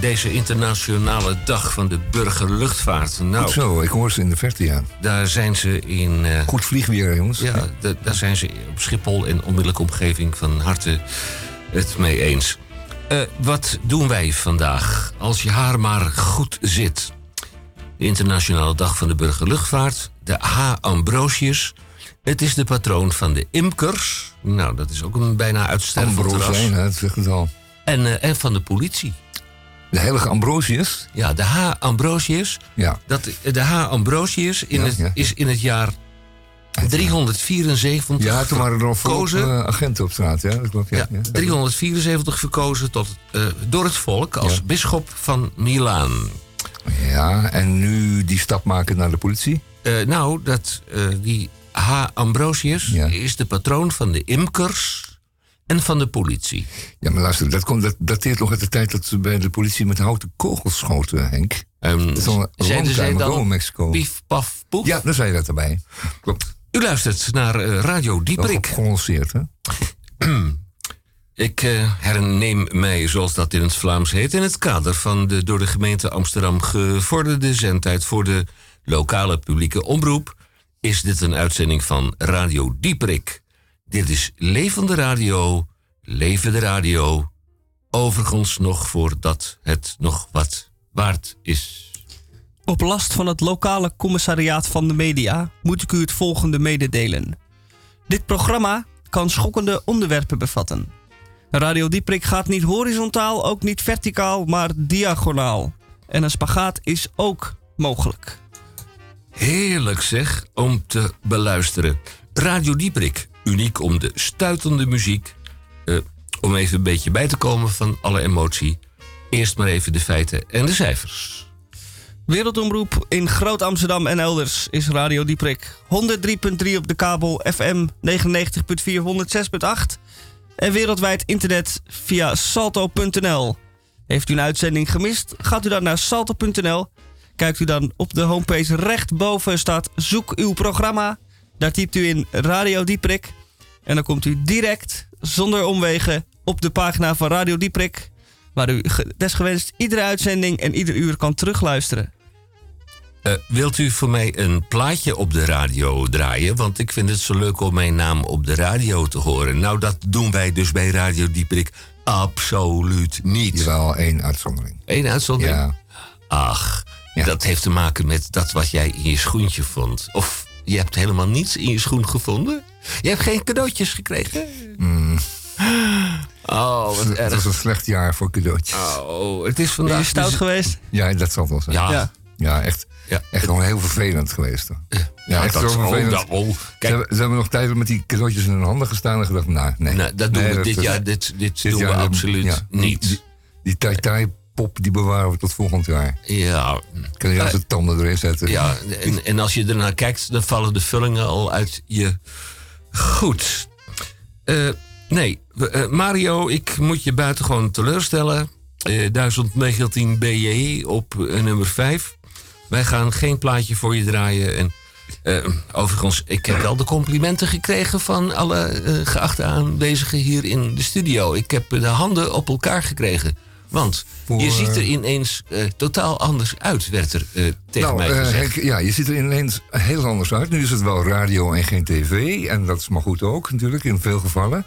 deze internationale dag van de burgerluchtvaart. Nou, Goed zo, ik hoor ze in de verte, ja. daar zijn ze in... eh, Goed vliegweer, jongens. Ja, da- daar zijn ze op Schiphol en onmiddellijke omgeving van harte het mee eens. Eh, wat doen wij vandaag? Als je haar maar goed zit. De Internationale Dag van de Burgerluchtvaart. De H. Ambrosius. Het is de patroon van de imkers. Nou, dat is ook een bijna uitstervend ras. Ambrosijn, dat zegt het al. En, eh, en van de politie. De heilige Ambrosius? Ja, de H. Ambrosius. Ja. Dat, de H. Ambrosius in Ja, het, ja. is in het jaar 374 Ja, toen waren er verkozen. eh, agenten op straat, ja. Dat klopt, ja. Ja, ja. 374 verkozen tot, eh, door het volk als Ja. bisschop van Milaan. Ja, en nu die stap maken naar de politie? Eh, nou, dat, die H. Ambrosius Ja. is de patroon van de imkers en van de politie. Ja, maar luister, dat, komt, dat dateert nog uit de tijd dat ze bij de politie met houten kogels schoten, Henk. Ehm, Dat is al een zeiden long zij time dan Mexico. Pief, paf, poef. Ja, daar zei je dat erbij. Klopt. U luistert naar eh, Radio Wel Dieperik. genuanceerd, hè? Ik eh, herneem mij, zoals dat in het Vlaams heet, in het kader van de door de gemeente Amsterdam gevorderde zendtijd voor de lokale publieke omroep. Is dit een uitzending van Radio Dieperik? Dit is levende radio, levende radio. Overigens nog voordat het nog wat waard is. Op last van het lokale commissariaat van de media moet ik u het volgende mededelen. Dit programma kan schokkende onderwerpen bevatten. Radio Dieprik gaat niet horizontaal, ook niet verticaal, maar diagonaal. En een spagaat is ook mogelijk. Heerlijk zeg, om te beluisteren. Radio Dieprik, uniek om de stuitende muziek. Eh, om even een beetje bij te komen van alle emotie. Eerst maar even de feiten en de cijfers. Wereldomroep in Groot Amsterdam en elders is Radio Dieprik. 103.3 op de kabel, FM 99.4, 106.8. En wereldwijd internet via salto.nl. Heeft u een uitzending gemist? Gaat u dan naar salto.nl. Kijkt u dan op de homepage rechtboven staat zoek uw programma. Daar typt u in Radio Dieprik. En dan komt u direct, zonder omwegen, op de pagina van Radio Dieprik. Waar u ge- desgewenst iedere uitzending en ieder uur kan terugluisteren. Eh, wilt u voor mij een plaatje op de radio draaien? Want ik vind het zo leuk om mijn naam op de radio te horen. Nou, dat doen wij dus bij Radio Dieperik absoluut niet. Jawel, één uitzondering. Eén uitzondering? Ja. Ach, Ja. dat heeft te maken met dat wat jij in je schoentje vond. Of je hebt helemaal niets in je schoen gevonden? Je hebt geen cadeautjes gekregen? Oh, wat Het was een slecht jaar voor cadeautjes. Oh, het is Ben vandaag... je stout dus- geweest? Ja, dat zal wel zijn. Ja, Ja. Ja, echt, Ja. echt gewoon heel vervelend geweest. hoor. ja, echt dat zo vervelend. dat- oh, Ze, hebben, ze hebben nog tijdens met die cadeautjes in hun handen gestaan en gedacht, nou, nee. nou, dat doen Nee, we dit jaar, dit, dit, dit doen we jaar, absoluut ja, niet. Die, die pop, die bewaren we tot volgend jaar. ja, Kun je als de tanden erin zetten. ja en, en als je ernaar kijkt, dan vallen de vullingen al uit je... Goed. Eh, nee, eh, Mario, ik moet je buitengewoon teleurstellen. Eh 1019 BJ op eh, nummer 5. Wij gaan geen plaatje voor je draaien. En overigens, ik heb wel de complimenten gekregen van alle geachte aanwezigen hier in de studio. Ik heb de handen op elkaar gekregen. Want Voor, je ziet er eh, ineens eh, totaal anders uit, werd er eh, tegen nou, mij gezegd. Ja, je ziet er ineens heel anders uit. Nu is het wel radio en geen tv. En dat is maar goed ook, natuurlijk, in veel gevallen.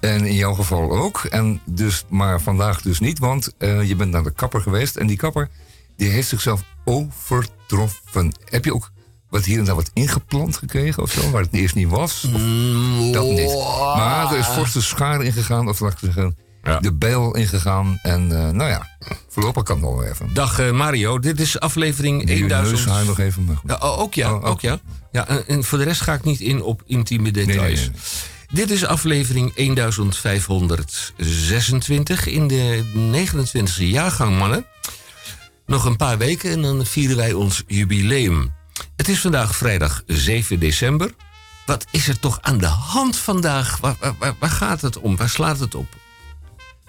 En in jouw geval ook. En dus, maar vandaag dus niet, want je bent naar de kapper geweest. En die kapper, die heeft zichzelf overtroffen. Heb je ook wat hier en daar wat ingeplant gekregen of zo, waar het eerst niet was? Of dat niet. Maar er is forse schaar ingegaan, of laat ik zeggen, Ja. de bijl ingegaan. En eh, nou ja, voorlopig kan het wel even. Dag eh, Mario, dit is aflevering Die 1000. neushaar nog even. Maar goed. Ja, oh, ook ja, Oh, ook. ook ja. ja en, en voor de rest ga ik niet in op intieme details. nee, nee. Dit is aflevering 1526 in de 29e jaargang, mannen. Nog een paar weken en dan vieren wij ons jubileum. Het is vandaag vrijdag 7 december. Wat is er toch aan de hand vandaag? Waar- waar gaat het om? Waar slaat het op?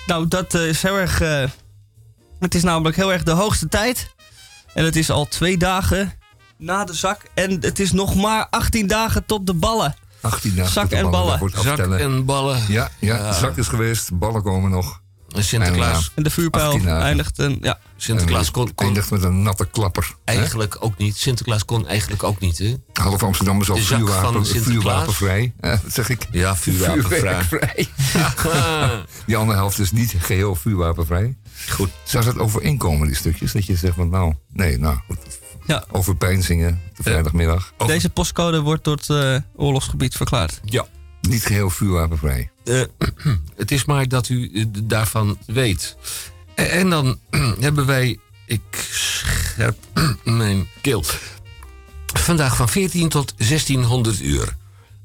Nou, dat eh, is heel erg. eh, het is namelijk heel erg de hoogste tijd. En het is al twee dagen na de zak. En het is nog maar 18 dagen tot de ballen. 18 dagen Zak tot de en ballen. Zak en ballen. Ja, ja, Ja. zak is geweest, ballen komen nog. Sinterklaas, En de vuurpijl 18 dagen. eindigt en ja. Sinterklaas kon, kon eindigt met een natte klapper. hè? eigenlijk ook niet. Sinterklaas kon eigenlijk ook niet, hè? Half Amsterdam is al vuurwapen, vuurwapenvrij. Wat zeg ik? Ja, vuurwapenvrij. Die andere helft is niet geheel vuurwapenvrij. Goed. Zou dat overeenkomen, die stukjes? Dat je zegt van nou, nee, nou, goed. Ja. overpeinzingen de vrijdagmiddag. Over- Deze postcode wordt tot eh, oorlogsgebied verklaard. Ja. Niet geheel vuurwapenvrij. Eh, het is maar dat u eh, daarvan weet. En, en dan hebben wij. Ik scherp mijn keel. Vandaag van 14 tot 1600 uur.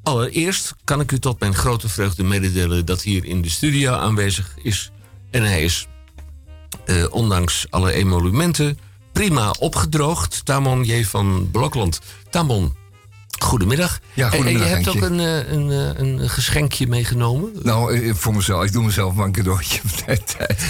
Allereerst kan ik u tot mijn grote vreugde mededelen dat hier in de studio aanwezig is. En hij is, eh, ondanks alle emolumenten, prima opgedroogd. Tamon J. van Blokland. Tamon, goedemiddag. Ja, En- En, goedemiddag, je hebt ook een, eh, een, eh, een geschenkje meegenomen. Nou, eh, voor mezelf. Ik doe mezelf maar een cadeautje.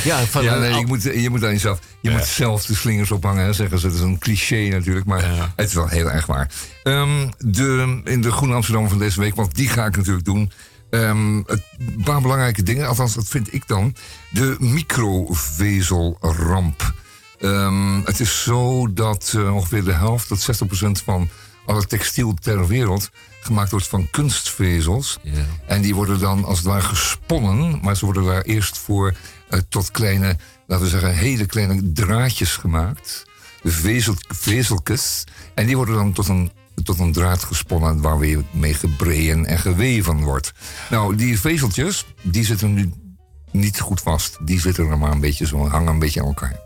Ja, van ja, nee, moet, je moet aan jezelf. Je moet zelf de slingers ophangen, hè, zeggen ze. Dat is een cliché natuurlijk, maar Ja. het is wel heel erg waar. Ehm, de, in de Groene Amsterdam van deze week, want die ga ik natuurlijk doen. Ehm, een paar belangrijke dingen, althans dat vind ik dan. De microvezelramp. Ehm, het is zo dat ongeveer de helft tot 60% van alle textiel ter wereld gemaakt wordt van kunstvezels. Ja. En die worden dan als het ware gesponnen, maar ze worden daar eerst voor eh, tot kleine, laten we zeggen, hele kleine draadjes gemaakt. De vezel, vezeltjes. En die worden dan tot een, tot een draad gesponnen waar weer mee gebreien en geweven wordt. Nou, die vezeltjes, die zitten nu niet goed vast. Die zitten er maar een beetje zo, hangen een beetje aan elkaar.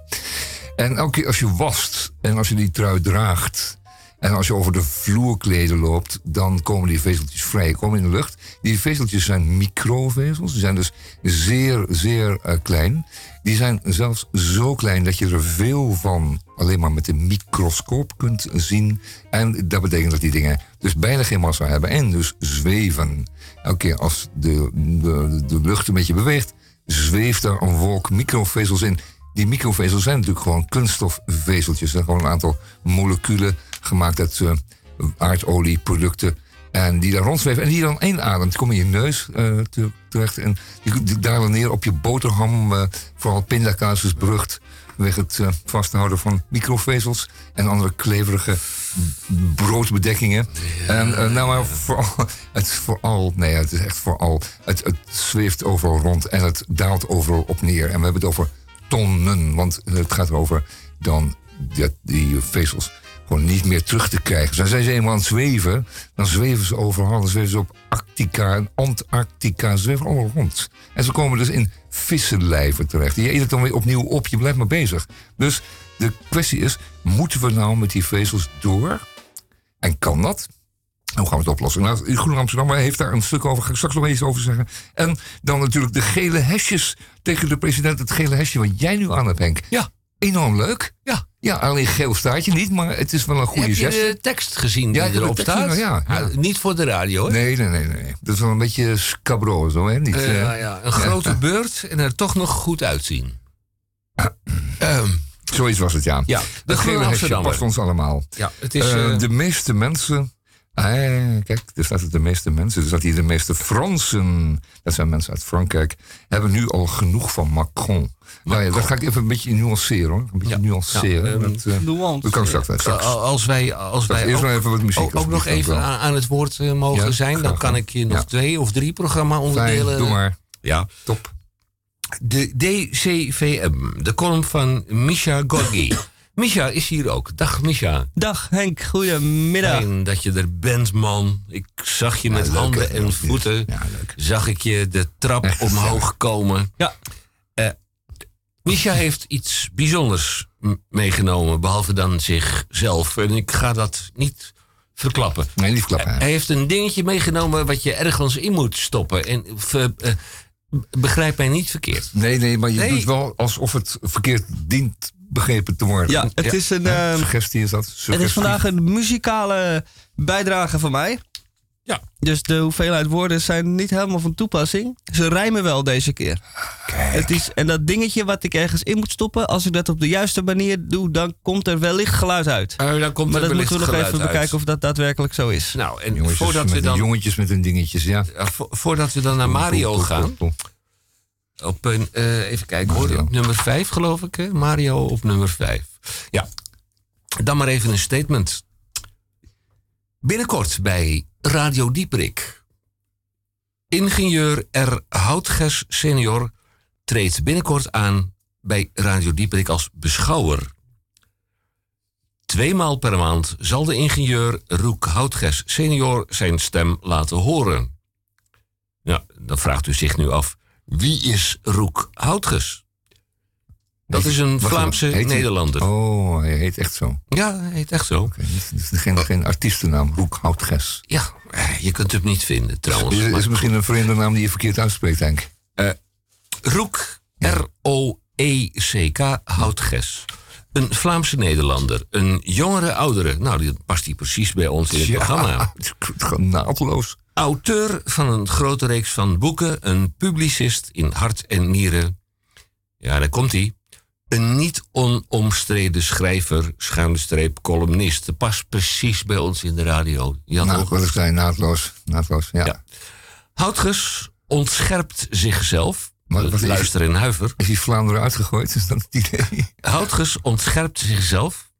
En elke keer als je wast en als je die trui draagt. En als je over de vloerkleden loopt, dan komen die vezeltjes vrij, komen in de lucht. Die vezeltjes zijn microvezels, die zijn dus zeer, zeer eh, klein. Die zijn zelfs zo klein dat je er veel van alleen maar met de microscoop kunt zien. En dat betekent dat die dingen dus bijna geen massa hebben en dus zweven. Elke keer als de, de, de lucht een beetje beweegt, zweeft er een wolk microvezels in. Die microvezels zijn natuurlijk gewoon kunststofvezeltjes. Dat zijn gewoon een aantal moleculen gemaakt uit eh, aardolieproducten. En die daar rondzweven en die dan inademt. Die komen in je neus te- terecht. En die, die dalen neer op je boterham. eh, vooral pindakaas is berucht. Vanwege het vasthouden van microvezels. En andere kleverige broodbedekkingen. En nou maar vooral, het is vooral, nee het is echt vooral, het, het zweeft overal rond en het daalt overal op neer. En we hebben het over tonnen, want het gaat erover dan die vezels gewoon niet meer terug te krijgen. Dus zijn ze eenmaal aan het zweven, dan zweven ze overal. Dan zweven ze op Arctica en Antarctica, ze zweven allemaal rond. En ze komen dus in vissenlijven terecht. Je eet het dan weer opnieuw op, je blijft maar bezig. Dus de kwestie is, moeten we nou met die vezels door? En kan dat? Hoe gaan we het oplossen? Nou, Groen Amsterdam heeft daar een stuk over. Ga ik straks nog eens over zeggen. En dan natuurlijk de gele hesjes tegen de president. Het gele hesje wat jij nu aan hebt, Henk. Ja. Enorm leuk. Ja. Ja, alleen geel staat je niet, maar het is wel een goede Heb je de tekst gezien die Ja, erop de staat? ja, ja. Niet voor de radio, hè? Nee, nee, nee, nee. Dat is wel een beetje scabro, zo, hè? Niet, Eh, eh, ja, ja. Een grote beurt en er toch nog goed uitzien. Ehm, Zoiets was het, ja. ja, de Groene Amsterdammer. past ons allemaal. Ja, het is... Eh, eh, de meeste mensen. Ah, kijk, er staat het de meeste mensen. Er staat hier de meeste Fransen. Dat zijn mensen uit Frankrijk. Hebben nu al genoeg van Macron. Nou ja, dat ga ik even een beetje nuanceren hoor. Een beetje Ja. nuanceren. Ja, ehm, dat, eh, Nuance. dat kan ik straks. straks. als wij, als wij eerst ook, nog even wat muziek, ook, ook nog alsjeblieft, even dank u aan, aan het woord eh, mogen Ja, zijn, dan kan ik je nog Ja. twee of drie programma-onderdelen... Fijn, doe maar. Ja. Top. De DCVM, de column van Misha Gorgi. Misha is hier ook. Dag Misha. Dag Henk, goedemiddag. Fijn dat je er bent, man. Ik zag je met leuk, handen en voeten. Ja, leuk. Zag ik je de trap Echt omhoog komen. Ja. Eh, Misha heeft iets bijzonders meegenomen, behalve dan zichzelf. En ik ga dat niet verklappen. Nee, niet klappen. hè. Hij heeft een dingetje meegenomen wat je ergens in moet stoppen. En ver- eh, begrijp mij niet verkeerd. Nee, nee, maar je Nee. doet wel alsof het verkeerd dient begrepen te worden. Ja, het Ja. is een... Hè? ehm, Suggestie is dat. Het is vandaag een muzikale bijdrage van mij. Ja. Dus de hoeveelheid woorden zijn niet helemaal van toepassing. Ze rijmen wel deze keer. Het is, en dat dingetje wat ik ergens in moet stoppen, als ik dat op de juiste manier doe, dan komt er wellicht geluid uit. Uh, dan komt Maar dat moeten we nog even uit. bekijken of dat daadwerkelijk zo is. Nou, en Jongetjes voordat met we dan, jongetjes met hun dingetjes, ja. ja, vo- voordat we dan naar Mario gaan. Op een, eh, even kijken hoor, op nummer 5 geloof ik. Hè? Mario op nummer 5. Ja, dan maar even een statement. Binnenkort bij Radio Dieperik. Ingenieur R. Houtges senior treedt binnenkort aan bij Radio Dieperik als beschouwer. Tweemaal per maand zal de ingenieur Roek Houtges senior zijn stem laten horen. Ja, dan vraagt u zich nu af, wie is Roek Houtges? Dat is een Wacht Vlaamse hij- Nederlander. Oh, hij heet echt zo. Ja, hij heet echt zo. dus het is geen, geen artiestennaam, Roek Houtges. Ja, eh, je kunt hem niet vinden trouwens. Is, is misschien een vreemde naam die je verkeerd uitspreekt, denk ik? Roek, R-O-E-C-K, Houtges. Een Vlaamse Nederlander. Een jongere, oudere. Nou, die past die precies bij ons in het programma. het gewoon naadloos. Auteur van een grote reeks van boeken. Een publicist in hart en nieren. Ja, daar komt hij. Een niet onomstreden schrijver, schuine streep, columnist. Dat past precies bij ons in de radio. Jan Nou, ik zei, naadloos. Naadloos, ja. Ja. Houtges ontscherpt zichzelf. Maar wat is- Luister en huiver. Is hij Vlaanderen uitgegooid? Is dat het idee? Houtges ontscherpt zichzelf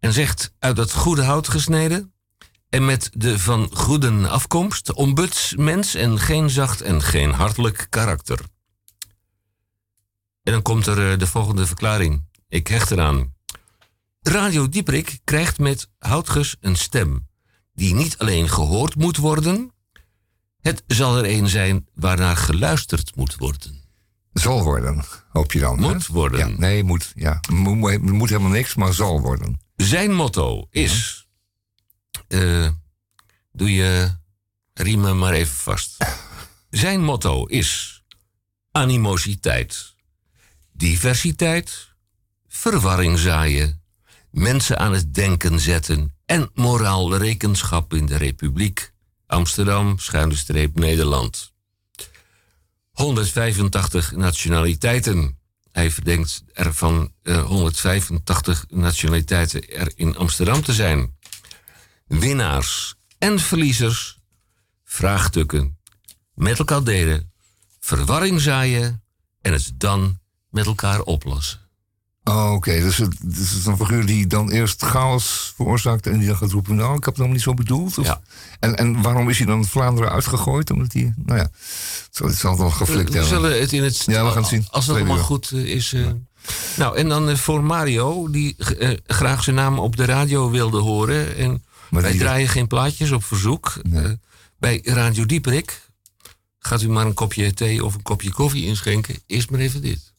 en zegt uit het goede hout gesneden en met de van goeden afkomst ombuts mens en geen zacht en geen hartelijk karakter. En dan komt er eh, de volgende verklaring. Ik hecht eraan. Radio Dieprik krijgt met Houtges een stem die niet alleen gehoord moet worden, het zal er een zijn waarnaar geluisterd moet worden. Zal worden, hoop je dan. hè? Moet worden. Ja, nee, moet. Ja. Moet helemaal niks, maar zal worden. Zijn motto is. Eh, doe je riemen maar even vast. Zijn motto is. Animositeit, diversiteit, verwarring zaaien, mensen aan het denken zetten en moraal rekenschap in de Republiek. Amsterdam, schuine streep Nederland. 185 nationaliteiten. Hij verdenkt er van eh, 185 nationaliteiten er in Amsterdam te zijn. Winnaars en verliezers, vraagstukken, met elkaar delen, verwarring zaaien en het dan met elkaar oplossen. Oh, Oké, dus het, dus het is een figuur die dan eerst chaos veroorzaakt en die dan gaat roepen: Nou, ik heb het helemaal niet zo bedoeld. Of- Ja. En, en waarom is hij dan Vlaanderen uitgegooid? Omdat hij, nou ja, het zal, wel geflikt We hebben. zullen het in het... Ja, we gaan het zien. Als het allemaal goed eh, is... eh. Nou, en dan eh, voor Mario, die graag zijn naam op de radio wilde horen. En Maar wij draaien geen plaatjes op verzoek. Eh, bij Radio Dieperik gaat u maar een kopje thee of een kopje koffie inschenken. Eerst maar even dit.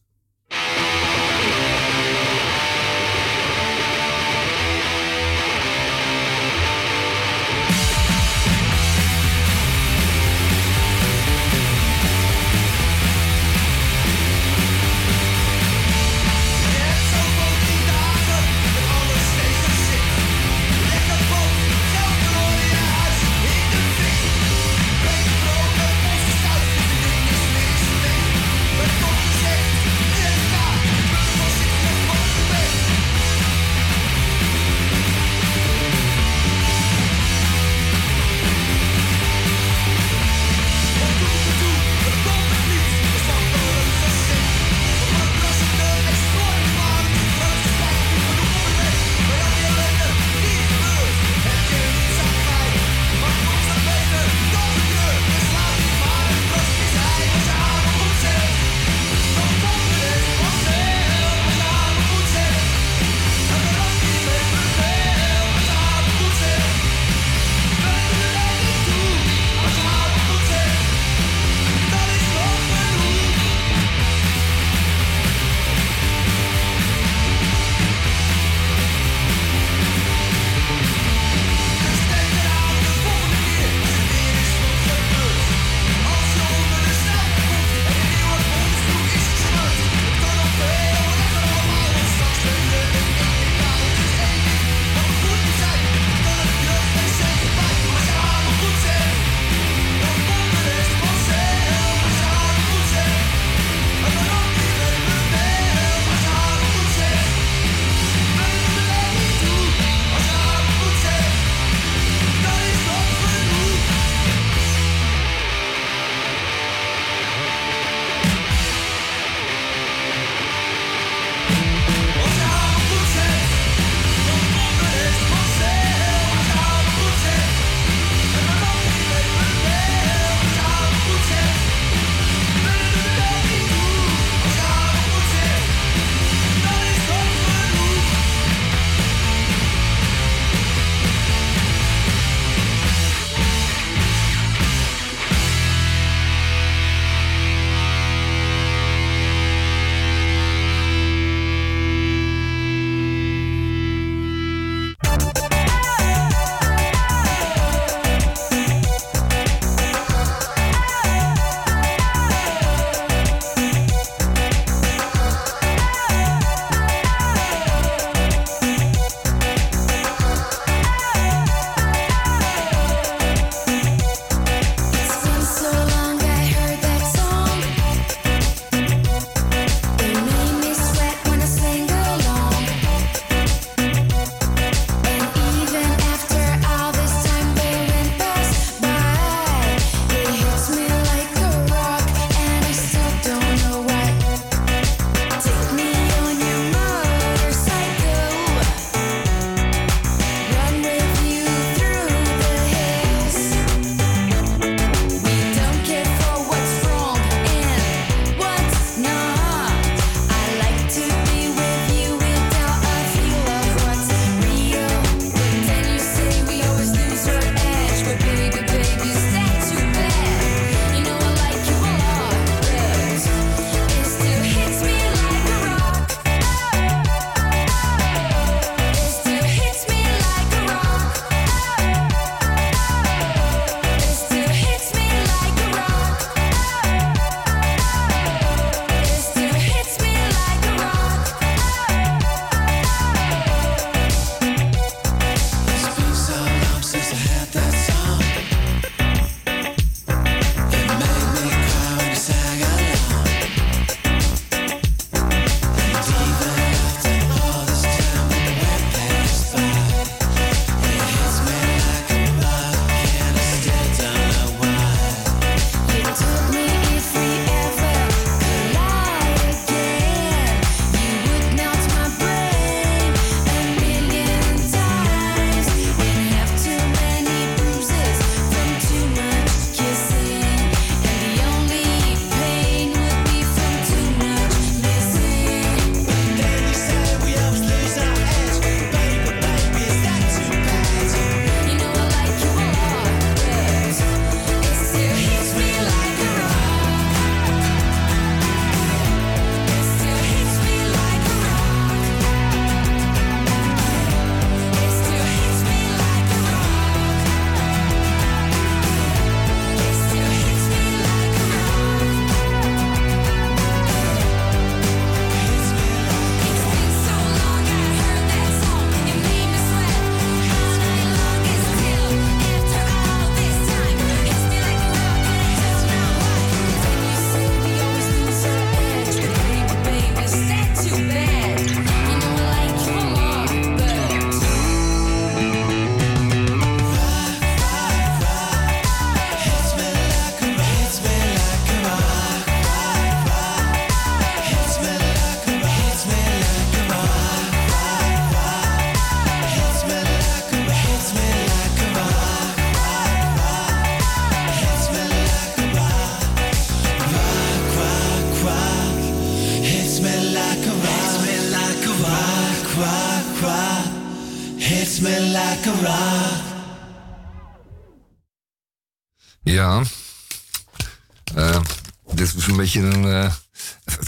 Een. Uh,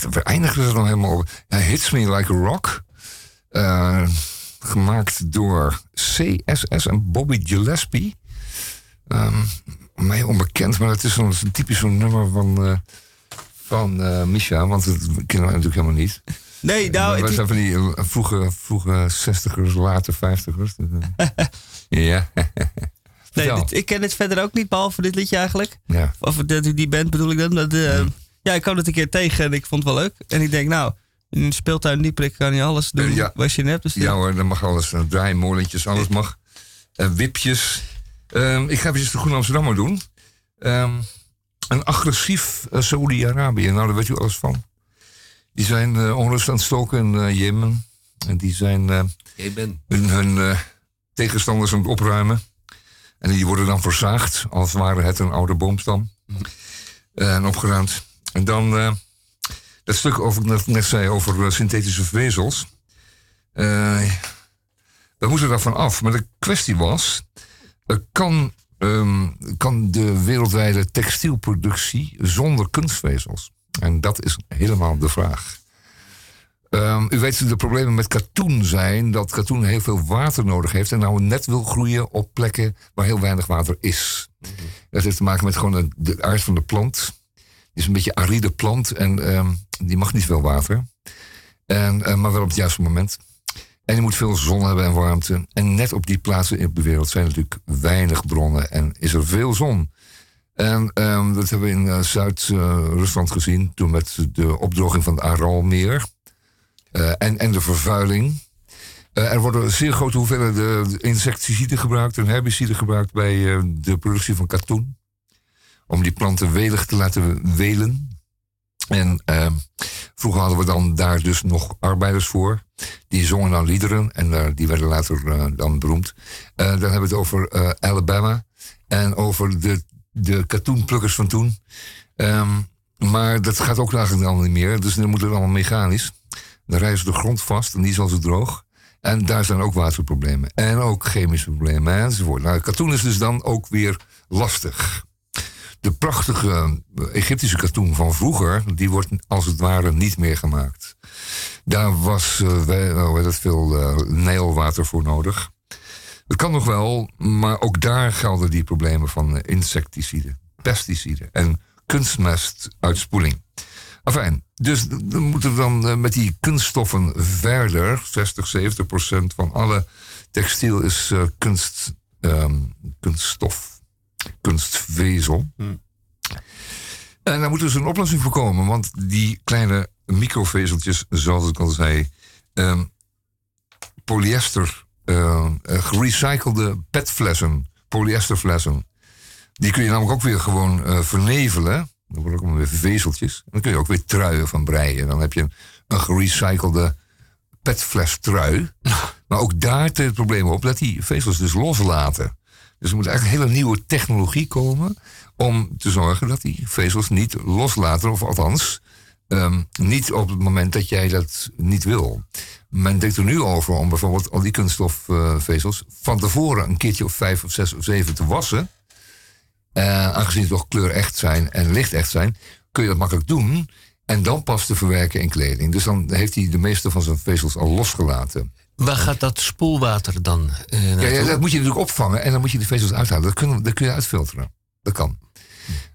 we eindigen er nog helemaal op. Ja, Hits Me Like a Rock. Uh, gemaakt door CSS en Bobby Gillespie. Um, mij onbekend, maar het is een, typisch zo'n nummer van, uh, van uh, Misha, want dat kennen wij natuurlijk helemaal niet. Nee, nou... We zijn van die vroege, vroege 60ers, late 50ers. ja. nee, dit, ik ken het verder ook niet, behalve dit liedje eigenlijk. Ja. Of die band bedoel ik dan. Dat, uh. Ja, ik kwam het een keer tegen en ik vond het wel leuk. En ik denk, nou, in een speeltuin Dieprik kan je alles doen ja. wat je hebt. Dus ja hoor, dan mag alles. Uh, draaien, molentjes, alles mag. Uh, wipjes. Um, ik ga even de Groene Amsterdammer doen. Um, een agressief uh, Saoedi-Arabië. Nou, daar weet u alles van. Die zijn uh, onrust aan het stoken in uh, Jemen. En die zijn Jemen. hun, hun tegenstanders aan het opruimen. En die worden dan verzaagd, als ware het een oude boomstam. Mm. en opgeruimd. En dan dat stuk over, dat ik net zei over synthetische vezels. we moeten daarvan af. Maar de kwestie was, kan, um, kan de wereldwijde textielproductie zonder kunstvezels? En dat is helemaal de vraag. Um, u weet dat de problemen met katoen zijn dat katoen heel veel water nodig heeft en nou net wil groeien op plekken waar heel weinig water is. Mm -hmm. Dat heeft te maken met gewoon de, aard van de plant. Is een beetje aride plant en um, die mag niet veel water. En, uh, maar wel op het juiste moment. En je moet veel zon hebben en warmte. En net op die plaatsen in de wereld zijn natuurlijk weinig bronnen en is er veel zon. En um, dat hebben we in uh, Zuid-Rusland gezien toen met de opdroging van het Aralmeer uh, en, en de vervuiling. er worden zeer grote hoeveelheden insecticiden gebruikt en herbiciden gebruikt bij de productie van katoen. Om die planten welig te laten welen. En uh, vroeger hadden we dan daar dus nog arbeiders voor. Die zongen dan liederen en uh, die werden later uh, dan beroemd. dan hebben we het over Alabama en over de, de katoenplukkers van toen. Um, maar dat gaat ook eigenlijk dan niet meer. Dus dan moet het allemaal mechanisch. Dan ze de grond vast en die is al zo droog. En daar zijn ook waterproblemen. En ook chemische problemen enzovoort. Nou, katoen is dus dan ook weer lastig de prachtige Egyptische katoen van vroeger, die wordt als het ware niet meer gemaakt. Daar was uh, veel uh, neelwater voor nodig. Het kan nog wel, maar ook daar gelden die problemen van insecticiden, pesticiden en kunstmestuitspoeling. Enfin, dus we moeten dan uh, met die kunststoffen verder. 60, 70 procent van alle textiel is kunst, um, kunststof kunstvezel. Hmm. En daar moet dus een oplossing voor komen, want die kleine microvezeltjes, zoals ik al zei, um, polyester, uh, gerecyclede petflessen, polyesterflessen, die kun je namelijk ook weer gewoon uh, vernevelen. Dan worden ook weer vezeltjes. En dan kun je ook weer truien van breien. Dan heb je een, een gerecyclede petfles trui. maar ook daar treedt het probleem op dat die vezels dus loslaten. Dus er moet eigenlijk een hele nieuwe technologie komen om te zorgen dat die vezels niet loslaten, of althans um, niet op het moment dat jij dat niet wil. Men denkt er nu over om bijvoorbeeld al die kunststofvezels uh, van tevoren een keertje of vijf of zes of zeven te wassen. Uh, aangezien ze toch kleurecht zijn en licht-echt zijn, kun je dat makkelijk doen. En dan pas te verwerken in kleding. Dus dan heeft hij de meeste van zijn vezels al losgelaten. Waar gaat dat spoelwater dan uh, ja, ja, dat moet je natuurlijk opvangen en dan moet je de vezels uithalen. Dat, kun, dat kun je uitfilteren. Dat kan.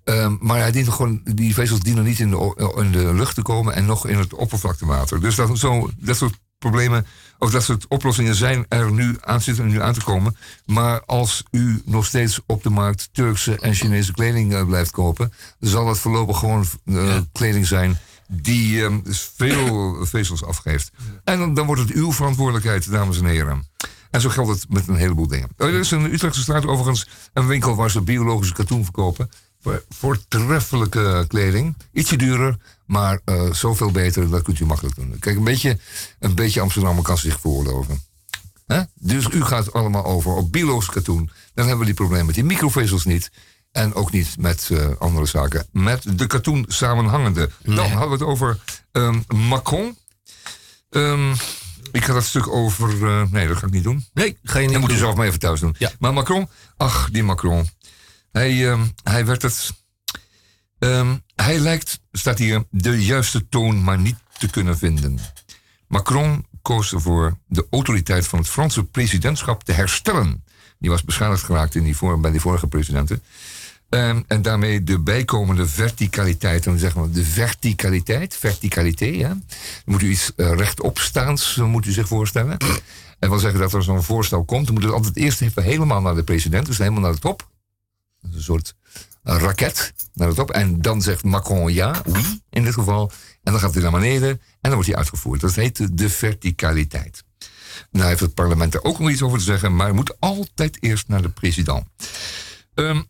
Um, maar hij dient gewoon, die vezels dienen niet in de, in de lucht te komen en nog in het oppervlaktewater. Dus dat, zo, dat soort problemen, of dat soort oplossingen zijn er nu aan zitten nu aan te komen. Maar als u nog steeds op de markt Turkse en Chinese kleding uh, blijft kopen, zal dat voorlopig gewoon uh, ja. kleding zijn die um, veel vezels afgeeft. En dan, wordt het uw verantwoordelijkheid, dames en heren. En zo geldt het met een heleboel dingen. Er is in Utrechtse straat overigens een winkel waar ze biologische katoen verkopen. Voor voortreffelijke kleding. Ietsje duurder, maar uh, zoveel beter. Dat kunt u makkelijk doen. Kijk, een beetje, een beetje Amsterdam kan zich veroorloven. He? Dus u gaat allemaal over op biologisch katoen. Dan hebben we die problemen met die microvezels niet. En ook niet met uh, andere zaken. Met de katoen samenhangende. Nee. Dan hadden we het over um, Macron. Um, Ik ga dat stuk over. Uh, nee, dat ga ik niet doen. Nee, ga je niet. Dat moet je zelf maar even thuis doen. Ja. Maar Macron, ach, die Macron. Hij, uh, hij werd het. Hij lijkt, staat hier, de juiste toon maar niet te kunnen vinden. Macron koos ervoor de autoriteit van het Franse presidentschap te herstellen. Die was beschadigd geraakt in die voor, bij die vorige presidenten. Um, en daarmee de bijkomende verticaliteit. Dan zeggen we de verticaliteit, verticaliteit, ja. Dan moet u iets uh, rechtopstaans, moet u zich voorstellen. En wil zeggen dat er zo'n voorstel komt, dan moet het altijd eerst even helemaal naar de president, dus helemaal naar de top. Een soort raket naar de top. En dan zegt Macron ja, oui, in dit geval. En dan gaat hij naar beneden en dan wordt hij uitgevoerd. Dat heet de verticaliteit. Nou heeft het parlement er ook nog iets over te zeggen, maar het moet altijd eerst naar de president. Um,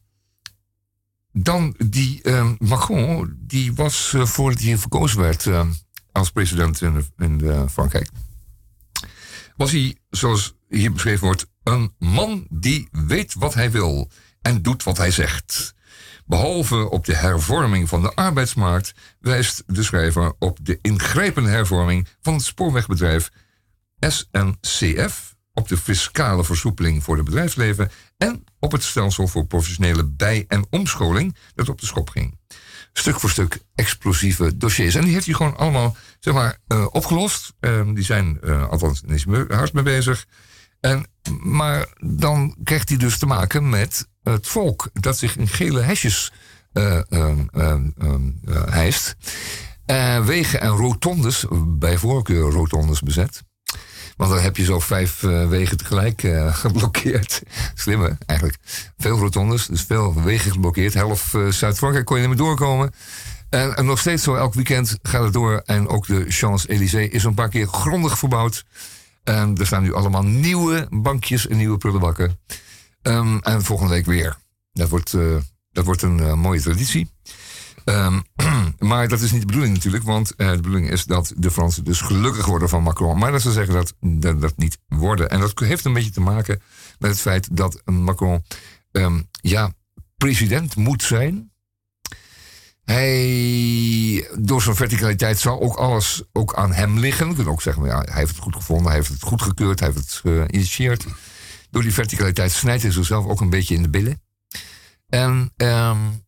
dan die uh, Macron, die was uh, voordat hij verkozen werd uh, als president in, in Frankrijk, was hij, zoals hier beschreven wordt, een man die weet wat hij wil en doet wat hij zegt. Behalve op de hervorming van de arbeidsmarkt wijst de schrijver op de ingrijpende hervorming van het spoorwegbedrijf SNCF, op de fiscale versoepeling voor het bedrijfsleven en op het stelsel voor professionele bij- en omscholing dat op de schop ging. Stuk voor stuk explosieve dossiers. En die heeft hij gewoon allemaal zeg maar, uh, opgelost. Uh, die zijn uh, althans is hard mee bezig. En, maar dan krijgt hij dus te maken met het volk dat zich in gele hesjes hijst. wegen en rotondes, bij voorkeur rotondes bezet. Want dan heb je zo vijf uh, wegen tegelijk uh, geblokkeerd. Slim hè, eigenlijk. Veel rotondes, dus veel wegen geblokkeerd. Helft uh, Zuid-Frankrijk kon je niet meer doorkomen. En, en, nog steeds zo, elk weekend gaat het door. En ook de Champs-Élysées is een paar keer grondig verbouwd. En er staan nu allemaal nieuwe bankjes en nieuwe prullenbakken. Um, en volgende week weer. Dat wordt, dat wordt een mooie traditie. Um, maar dat is niet de bedoeling natuurlijk, want uh, de bedoeling is dat de Fransen dus gelukkig worden van Macron. Maar dat ze zeggen dat dat, dat niet worden. En dat heeft een beetje te maken met het feit dat Macron um, ja, president moet zijn. Hij, door zijn verticaliteit zal ook alles ook aan hem liggen. We kunnen ook zeggen, ja, hij heeft het goed gevonden, hij heeft het goed gekeurd, hij heeft het geïnitieerd. Door die verticaliteit snijdt hij zichzelf ook een beetje in de billen. En um,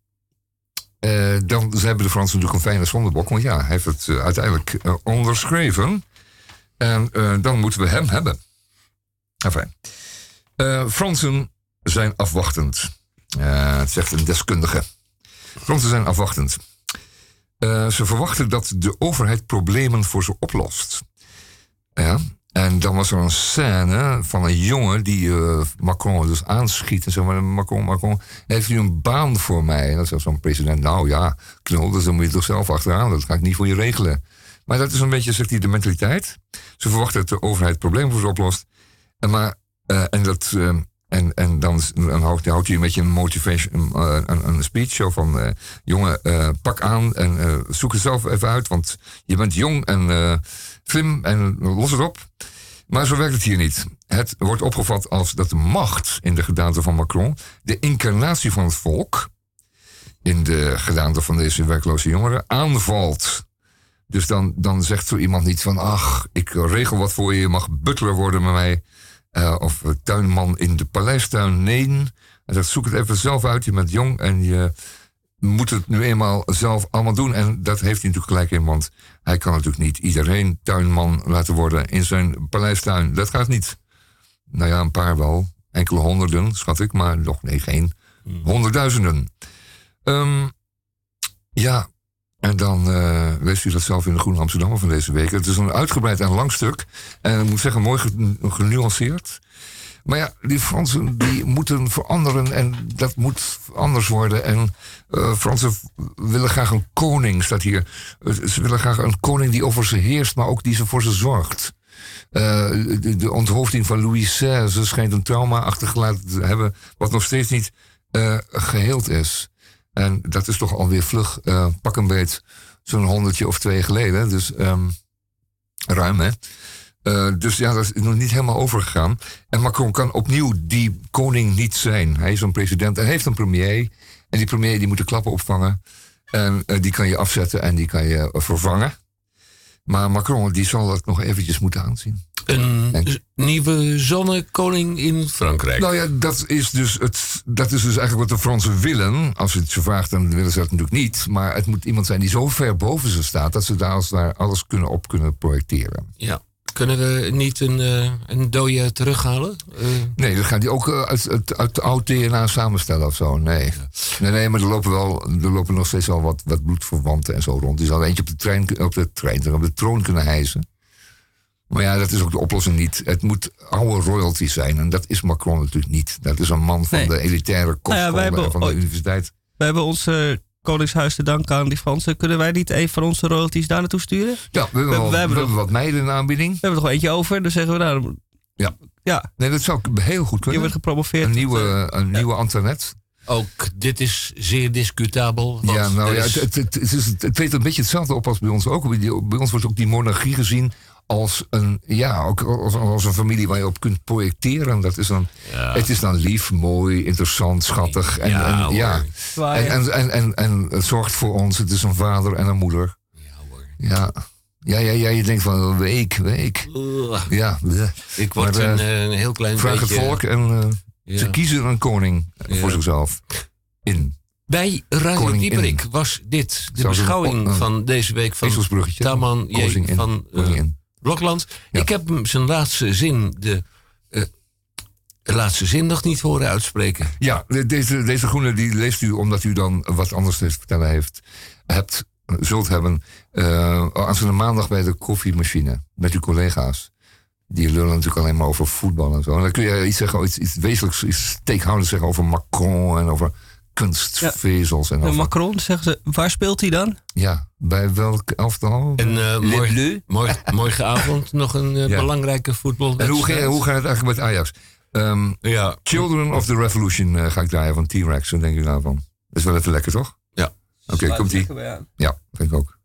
uh, dan hebben de Fransen natuurlijk een fijne zondebok. Want ja, hij heeft het uh, uiteindelijk uh, onderschreven. En dan moeten we hem hebben. Enfin. Fransen zijn afwachtend. zegt een deskundige. Fransen zijn afwachtend. ze verwachten dat de overheid problemen voor ze oplost. Ja, en dan was er een scène van een jongen die uh, Macron dus aanschiet. En zo, maar Macron, Macron, heeft u een baan voor mij? En dat zegt zo'n president, nou ja, knul, dus dan moet je toch zelf achteraan. Dat ga ik niet voor je regelen. Maar dat is een beetje, zegt hij, de mentaliteit. Ze verwachten dat de overheid problemen voor ze oplost. En, maar, uh, en, dat, uh, en, en dan, dan houdt, houdt hij een beetje een motivation, een, een speech zo van... jongen, pak aan en zoek het zelf even uit, want je bent jong en slim en los het op. Maar zo werkt het hier niet. Het wordt opgevat als dat de macht in de gedaante van Macron, de incarnatie van het volk, in de gedaante van deze werkloze jongeren, aanvalt. Dus dan, dan zegt zo iemand niet van, ach, ik regel wat voor je, je mag butler worden met mij. Uh, of tuinman in de paleistuin. Nee, zoek het even zelf uit, je bent jong en je moet het nu eenmaal zelf allemaal doen. En dat heeft hij natuurlijk gelijk in, want hij kan natuurlijk niet iedereen tuinman laten worden in zijn paleistuin. Dat gaat niet. Nou ja, een paar wel. Enkele honderden, schat ik, maar nog nee, geen hmm. honderdduizenden. Um, ja, en dan uh, leest u dat zelf in de Groene Amsterdammer van deze week. Het is een uitgebreid en lang stuk. En ik moet zeggen, mooi genuanceerd. Maar ja, die Fransen die moeten veranderen en dat moet anders worden. En uh, Fransen willen graag een koning, staat hier. Ze willen graag een koning die over ze heerst, maar ook die ze voor ze zorgt. Uh, de, de, onthoofding van Louis XVI schijnt een trauma achtergelaten te hebben, wat nog steeds niet geheeld is. En dat is toch alweer vlug, pak een beet, zo'n honderdje of twee geleden. Dus um, ruim, hè? Uh, dus ja, dat is nog niet helemaal overgegaan. En Macron kan opnieuw die koning niet zijn. Hij is een president en heeft een premier. En die premier die moet de klappen opvangen. En uh, die kan je afzetten en die kan je vervangen. Maar Macron die zal dat nog eventjes moeten aanzien. Een En- nieuwe zonnekoning in Frankrijk. Nou ja, dat is, dus het, dat is dus eigenlijk wat de Fransen willen. Als je het ze vraagt, dan willen ze dat natuurlijk niet. Maar het moet iemand zijn die zo ver boven ze staat... dat ze daar, als daar alles kunnen op kunnen projecteren. Ja. Kunnen we niet een, eh een dode terughalen? Eh, Nee, dan gaan die ook eh, uit, uit, uit oud DNA samenstellen of zo. Nee. Nee, nee, maar er lopen, wel, er lopen nog steeds wel wat, wat bloedverwanten en zo rond. Die zal eentje op de, trein, op de trein, op de troon kunnen hijsen. Maar ja, dat is ook de oplossing niet. Het moet oude royalty zijn. En dat is Macron natuurlijk niet. Dat is een man van Nee. de elitaire kostschool Nou ja, wij hebben en van de ooit- universiteit. We hebben ons eh, Koningshuis te danken aan die Fransen. Kunnen wij niet een van onze royalties daar naartoe sturen? We Ja, we hebben, We- wel, we we hebben hebben wat meiden in de aanbieding. hebben er nog eentje over, dus zeggen we nou... Ja. Ja, Nee, dat zou heel goed je kunnen. wordt gepromoveerd. Een nieuwe, eh, een nieuwe Antoinette. ook dit is zeer discutabel. want Ja, nou ja, het, het, het, het, is, het treedt een beetje hetzelfde op als bij ons ook. Bij bij ons wordt ook die monarchie gezien als een, ja, ook als, als een familie waar je op kunt projecteren. Dat is dan, Ja. Het is dan lief, mooi, interessant, schattig. En, Ja, en, ja. En, en, en, en, en het zorgt voor ons. Het is een vader en een moeder. Ja, hoor. Ja, ja, ja, ja je denkt van week, week. Ja. Ik word Maar, eh, een, eh, een heel klein vraag beetje... het volk en eh, Ja. ze kiezen een koning Ja. voor zichzelf. In. Bij Radio. Dieperik was dit de Zou beschouwing oh. van deze week van. Taman J. Van eh, Koningin. Blokland. Ja. Ik heb hem zijn laatste zin, de, eh, de laatste zin nog niet horen uitspreken. Ja, de- deze, deze groene die leest u omdat u dan wat anders te vertellen heeft. Hebt, zult hebben eh aanstaande maandag bij de koffiemachine met uw collega's. Die lullen natuurlijk alleen maar over voetbal en zo. En dan kun je iets zeggen, iets, iets wezenlijks, iets steekhoudends zeggen over Macron en over kunstvezels. En De Macron, zeggen ze, waar speelt hij dan? ja, bij welk elftal? En Les morgen, morgen, morgenavond nog een eh, Ja. belangrijke En voetbalwedstrijd. hoe, ga- hoe gaat het eigenlijk met Ajax? Ehm, Ja, Children of the Revolution eh, ga ik draaien van T-Rex. Wat denk je daarvan? Dat is wel even lekker, toch? Ja. Oké, komt ie. Ja, vind ik ook.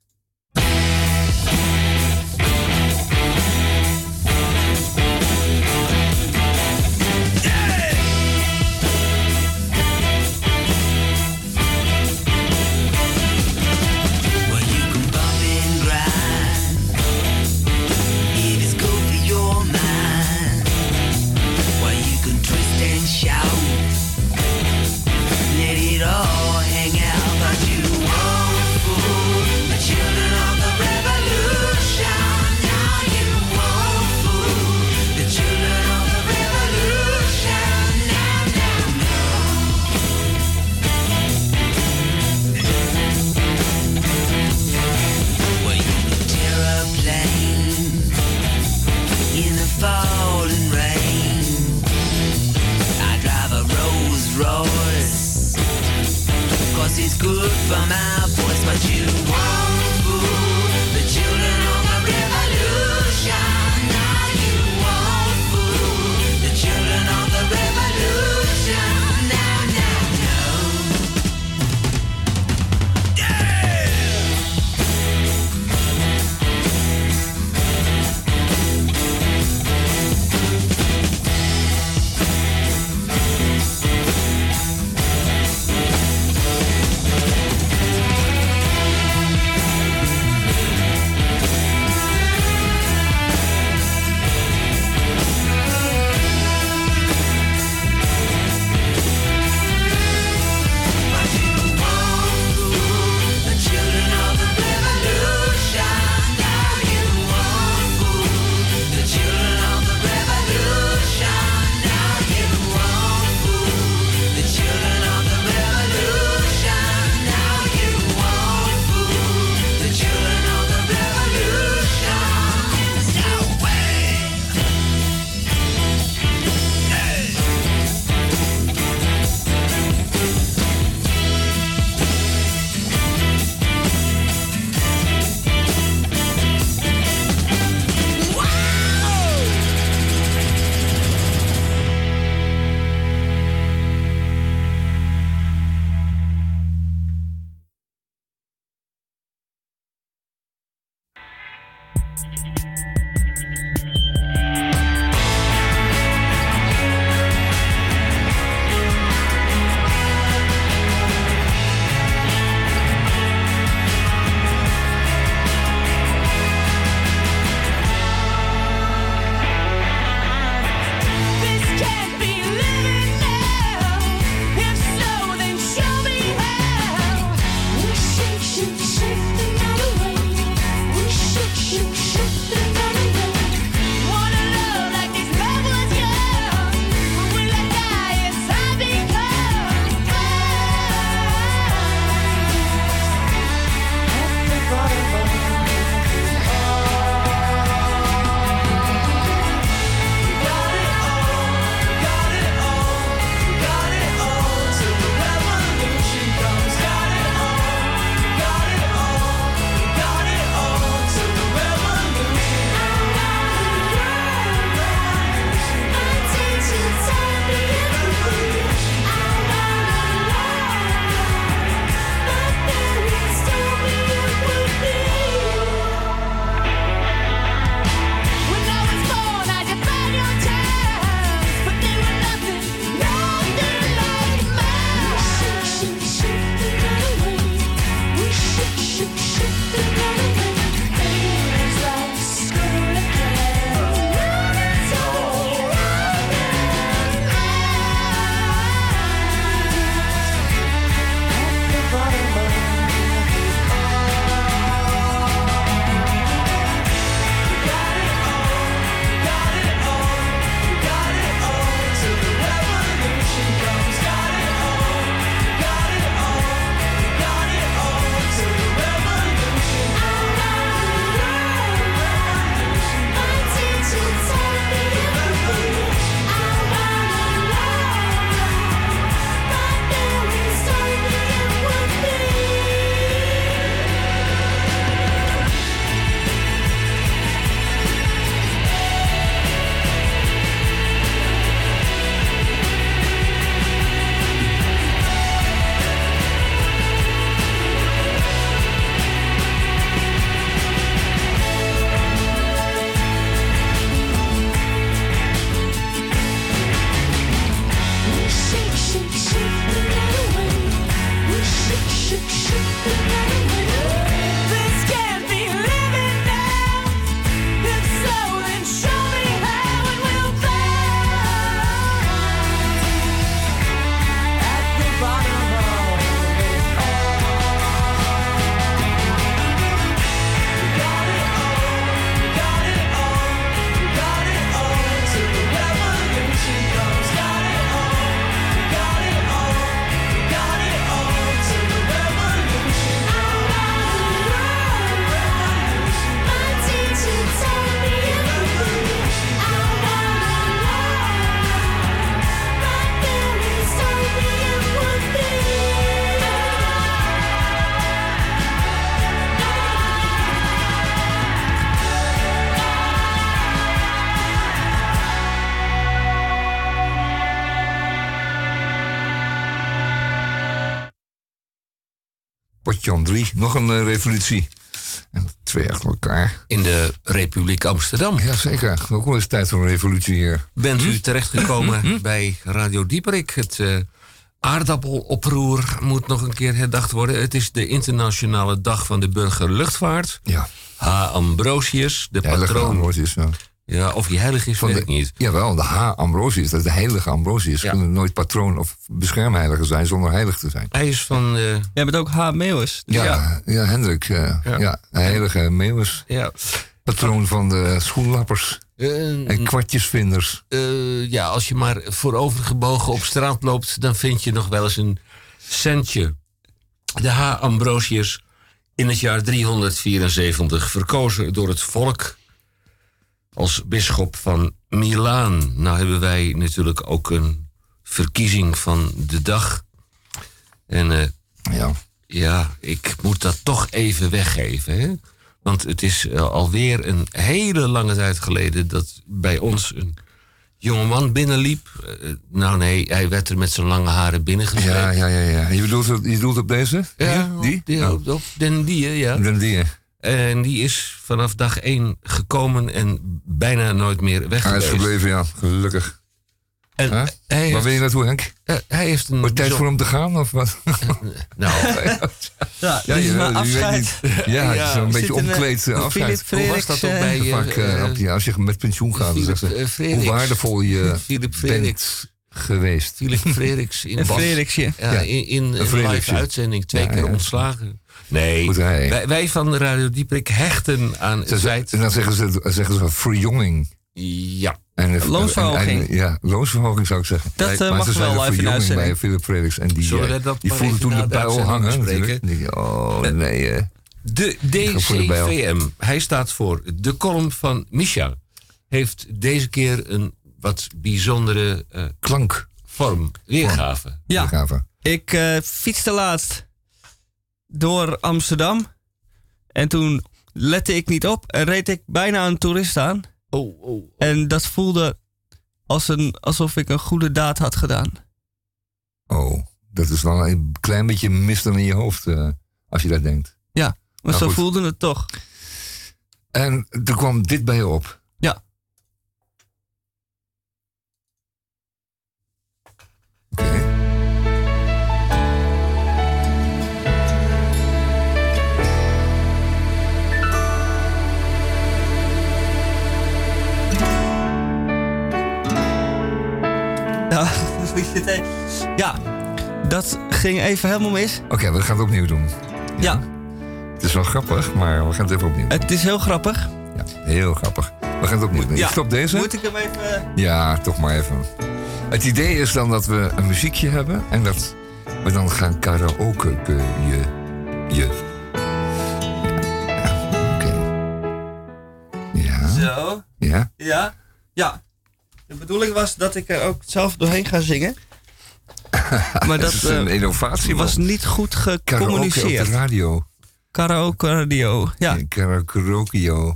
Jan 3, nog een eh, revolutie. En twee achter elkaar. In de Republiek Amsterdam. Jazeker, ook wel eens tijd voor een revolutie hier. Bent Hm? u terechtgekomen bij Radio Dieperik. Het eh, aardappeloproer moet nog een keer herdacht worden. Het is de internationale dag van de burgerluchtvaart. Ja, H. Ambrosius, de heilige patroon. Ambrosius. Ja. Ja, of hij heilig is, Van weet de, ik niet. Jawel, de H. Ambrosius, dat is de heilige Ambrosius. Ja. Kunnen nooit patroon of beschermheilige zijn zonder heilig te zijn. Hij is van... eh, Jij bent ook H. Meeuwis. Ja, ja. Hendrik. eh, Ja. ja. de heilige Meeuwis. ja, Patroon van de schoenlappers eh, en kwartjesvinders. eh, ja, als je maar voorovergebogen op straat loopt, dan vind je nog wel eens een centje. De H. Ambrosius in het jaar 374 verkozen door het volk als bisschop van Milaan. Nou hebben wij natuurlijk ook een verkiezing van de dag. En eh, Ja. ja, ik moet dat toch even weggeven. Hè? Want het is eh, alweer een hele lange tijd geleden dat bij ons een jongeman binnenliep. Eh, nou nee, hij werd er met zijn lange haren binnengezet. Ja, ja, ja, ja. Je bedoelt, je bedoelt op deze? Ja, die? Die, Oh, op, den die, ja. dan die. En die is vanaf dag één gekomen en bijna nooit meer weg Hij is gebleven, ja. Gelukkig. En Huh? hij, Waar wil je naartoe, Henk? eh, hij heeft een... Wordt tijd voor hem te gaan, of wat? Nou, Ja, Ja, is je, je weet niet. Ja, Ja, zo'n we beetje omkleed eh, Philip afscheid. hoe was dat ook bij... eh, eh, eh, eh, die- als je met pensioen gaat, Philip, eh, hoe waardevol je bent geweest. Philip Frederiks in Een Bas. Ja, Ja. in, in een live uitzending twee Ja, keer ja. ontslagen. Nee, Goed rijden. wij, wij van Radio Dieprik hechten aan Ze- feit... En dan zeggen ze, zeggen ze verjonging. Ja, En, Loonsverhoging. en- en- ja, loonsverhoging zou ik zeggen. Dat Nee, eh, maar mag ze wel live in bij. Philip Frederiks. En die, Zullen eh, dat die voelde toen de de buil hangen. bespreken? natuurlijk. Die- Oh, nee. eh. de voor de. DCVM. Hij staat voor de column van Misha. Heeft deze keer een wat bijzondere eh, Klank. vorm, weergave. Ja, Weergave. ik eh, fietste laatst door Amsterdam. En toen lette ik niet op en reed ik bijna een toerist aan. Oh, oh. En dat voelde als een, alsof ik een goede daad had gedaan. Oh, dat is wel een klein beetje mist in je hoofd eh, als je dat denkt. Maar Nou, zo goed. voelde het toch. En er kwam dit bij je op. Ja, ja, dat ging even helemaal mis. Oké, we gaan het opnieuw doen. Ja, Het is wel grappig, maar we gaan het even opnieuw doen. het is heel grappig. Ja, heel grappig. We gaan het opnieuw doen. Ja. Ik stop deze. Moet ik hem even... Ja, toch maar even. Het idee is dan dat we een muziekje hebben en dat we dan gaan karaoke. Je. Je. Ja, Oké. Ja. Zo. Ja. Ja. Ja. De bedoeling was dat ik er ook zelf doorheen ga zingen. Maar Dat is een eh, innovatie. was niet goed Karaoke op gecommuniceerd. de radio. Karaoke radio. Ja, Karaoke. Ja,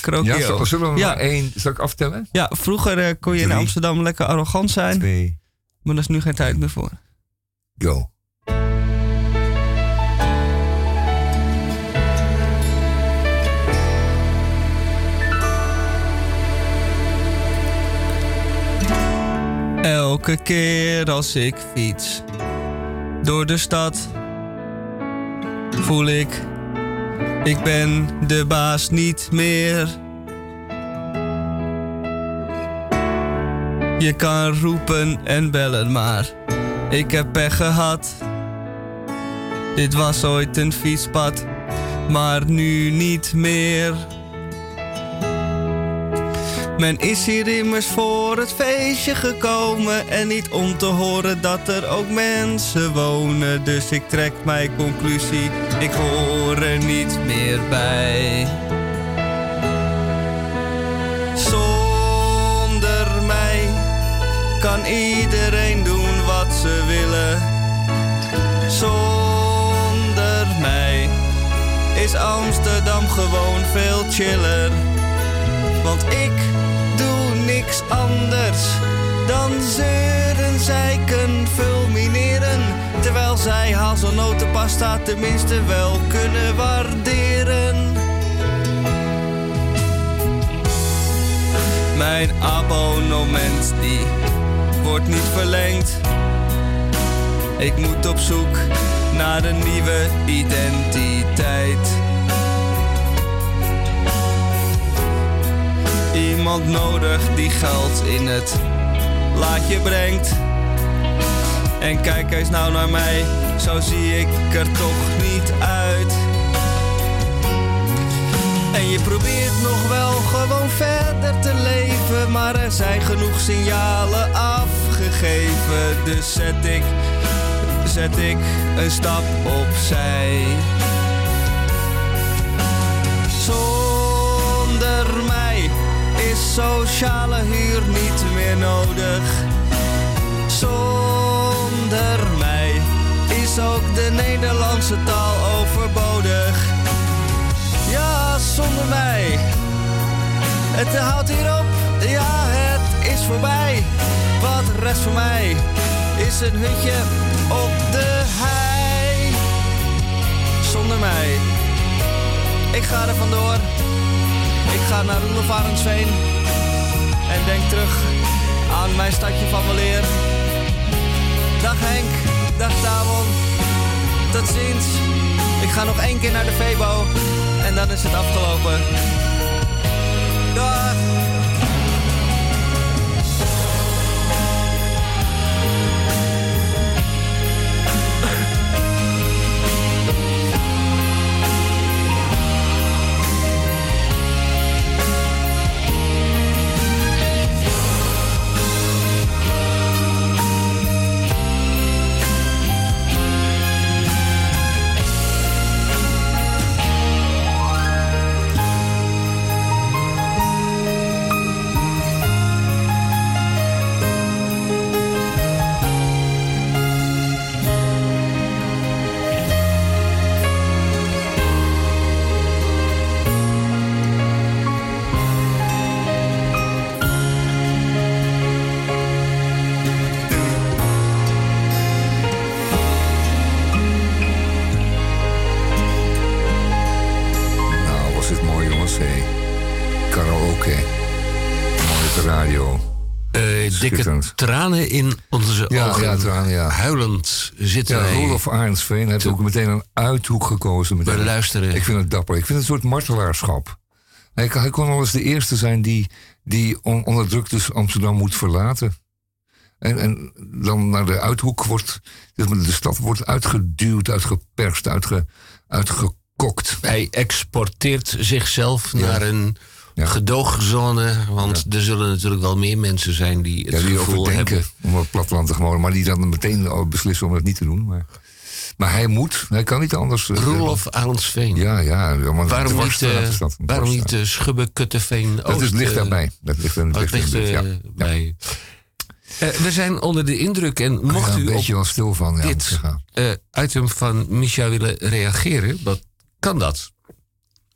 karaoke. zullen we Ja. maar één... Zal ik aftellen? Ja, vroeger eh, kon je in. Amsterdam lekker arrogant zijn. Twee, Maar daar is nu geen tijd meer voor. go. Elke keer als ik fiets door de stad, voel ik, ik ben de baas niet meer. Je kan roepen en bellen, maar ik heb pech gehad. Dit was ooit een fietspad, maar nu niet meer. Men is hier immers voor het feestje gekomen en niet om te horen dat er ook mensen wonen. Dus ik trek mijn conclusie, ik hoor er niet meer bij. Zonder mij kan iedereen doen wat ze willen. Zonder mij is Amsterdam gewoon veel chiller. Want ik doe niks anders Dan zeuren, zeiken, fulmineren. Terwijl zij hazelnotenpasta tenminste wel kunnen waarderen. Mijn abonnement die wordt niet verlengd. Ik moet op zoek naar een nieuwe identiteit. Nodig die geld in het laadje brengt. En kijk eens nou naar mij, zo zie ik er toch niet uit. En je probeert nog wel gewoon verder te leven, maar er zijn genoeg signalen afgegeven. Dus zet ik, zet ik een stap opzij. Sociale huur niet meer nodig. Zonder mij is ook de Nederlandse taal overbodig. Ja, zonder mij. Het houdt hier op, ja, het is voorbij. Wat rest voor mij is een hutje op de hei. Zonder mij. Ik ga er vandoor. Ik ga naar Roelof Arendsveen. En denk terug aan mijn stadje van Weleer. Dag Henk, dag Tamon. Tot ziens. Ik ga nog één keer naar de Febo. En dan is het afgelopen. Dag. Tranen in onze Ja, ogen. ja, tranen, ja. Huilend zitten Ja, wij. Rolof Arendsveen heeft ook meteen een uithoek gekozen. Meteen. We luisteren. Ik vind het dapper. Ik vind het een soort martelaarschap. Hij, hij kon wel eens de eerste zijn die, die on, onderdrukt dus Amsterdam moet verlaten. En, en dan naar de uithoek wordt... De stad wordt uitgeduwd, uitgeperst, uitge, uitgekokt. Hij exporteert zichzelf Ja. naar een Ja. gedoogzone. Want er zullen natuurlijk wel meer mensen zijn die het Ja, die gevoel overdenken hebben. om het platteland te gewoon. Maar die dan meteen al beslissen om het niet te doen. Maar, maar hij moet, hij kan niet anders. eh, Roelof Arendsveen. Ja, ja. Waarom niet, eh, dat, waarom niet uh, Schubbe, Kutteveen, Dat is, ligt eh, daarbij. Dat ligt, eh, ja. bij. Eh, we zijn onder de indruk en mocht Ja, u een op beetje wel stil van. Ja, dit eh, item van Micha willen reageren, wat kan dat?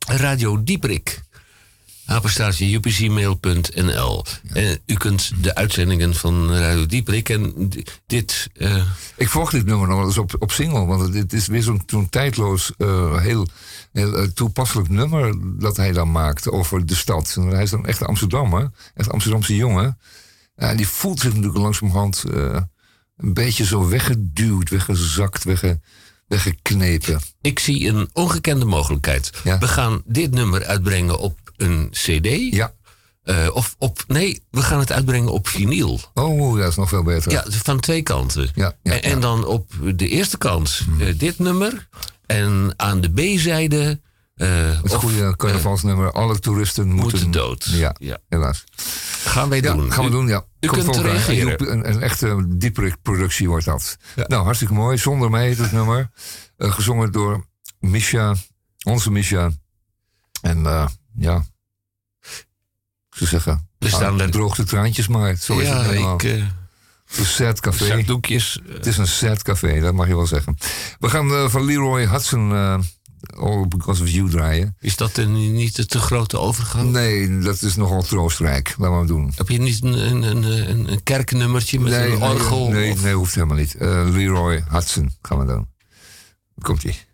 Radio Dieprik. Apenstaartje upcmail.nl. En u kunt de uitzendingen van Radio Dieprik en dit. eh, Ik volg dit nummer nog wel eens op, op single. Want het is weer zo'n tijdloos, eh, heel, heel eh, toepasselijk nummer dat hij dan maakt over de stad. En hij is dan echt Amsterdammer, echt Amsterdamse jongen. Ja, die voelt zich natuurlijk langzamerhand een beetje zo weggeduwd, weggezakt, wegge, weggeknepen. ik zie een ongekende mogelijkheid. Ja. We gaan dit nummer uitbrengen op een CD. Ja. Eh, of op. Nee, we gaan het uitbrengen op vinyl. Oh, dat is nog veel beter. Ja, van twee kanten. Ja, ja, en, en ja. Mhm. dan op de eerste kant eh, dit nummer. En aan de B-zijde. eh, Het of, goede carnavalsnummer. Alle toeristen moeten, moeten dood. Ja, Ja. helaas. Gaan wij doen. gaan we U- doen, ja. u Komt kunt reageren. Een, een, echte diepere productie wordt dat. Nou, hartstikke mooi. Zonder mij het nummer. Gezongen door Misha, onze Misha. En ja, ze zeggen. Er de ah, droogte traantjes maar. Zo is het helemaal. Ik, het is sad café. Het is een sad café, dat mag je wel zeggen. We gaan eh, van Leroy Hudson All Because of You draaien. Is dat een, niet de te grote overgang? Nee, dat is nogal troostrijk. laten we doen. Heb je niet een, een, een, een kerknummertje met een orgel? Nee, nee, nee, hoeft helemaal niet. Eh, Leroy Hudson gaan we dan. Komt-ie.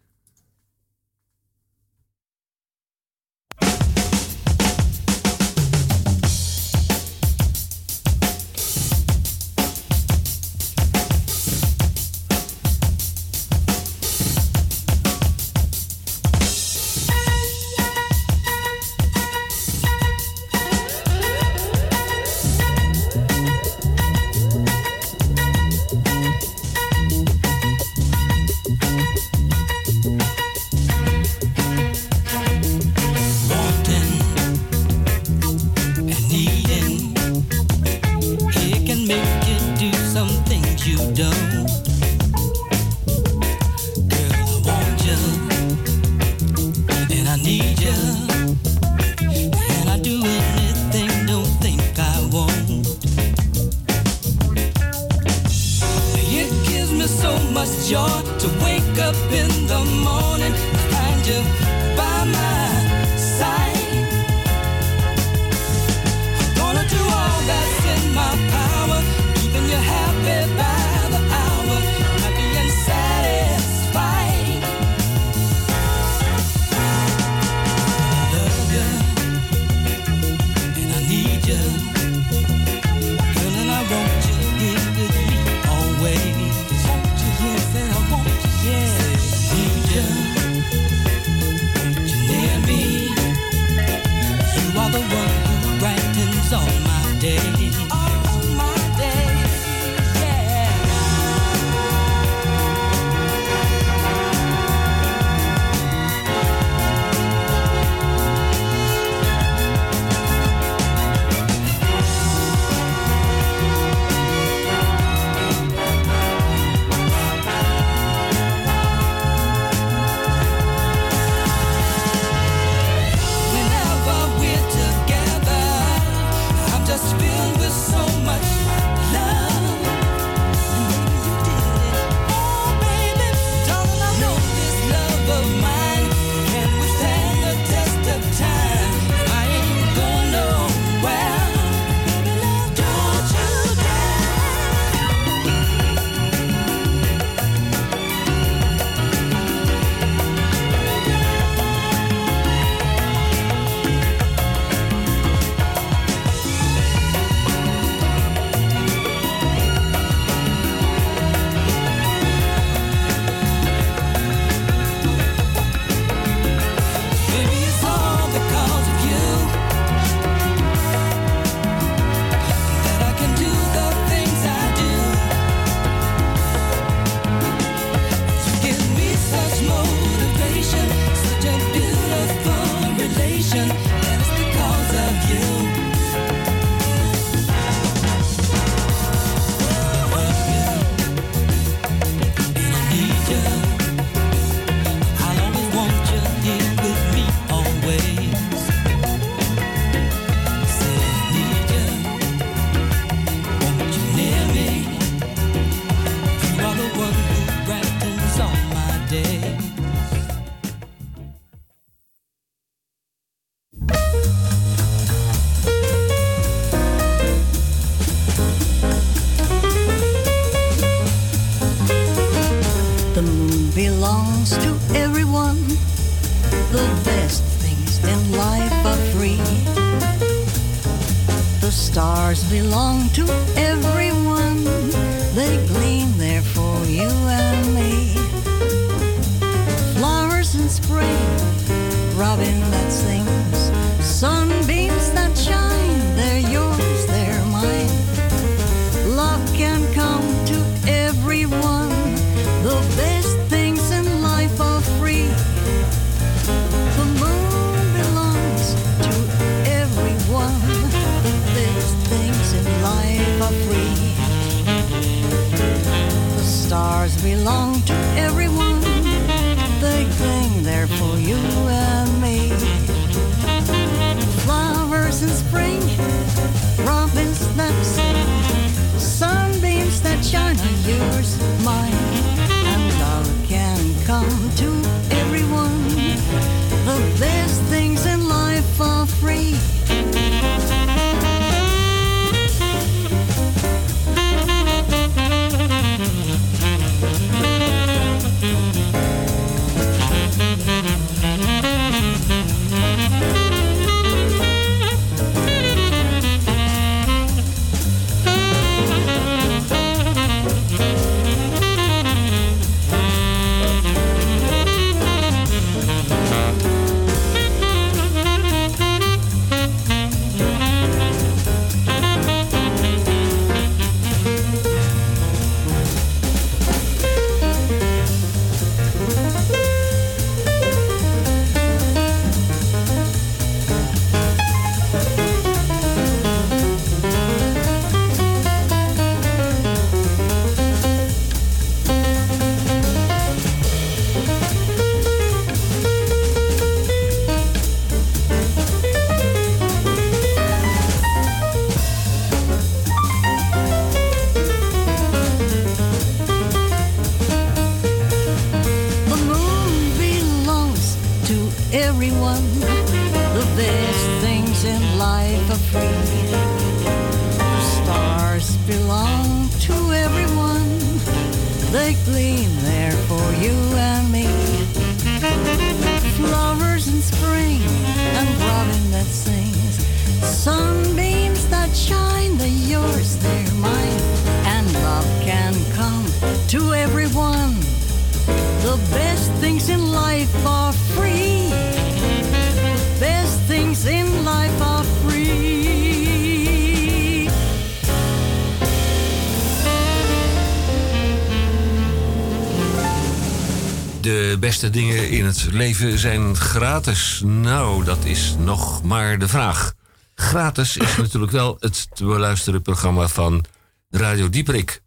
Het leven zijn gratis. Nou, dat is nog maar de vraag. Gratis is natuurlijk wel het te beluisteren programma van Radio Dieperik.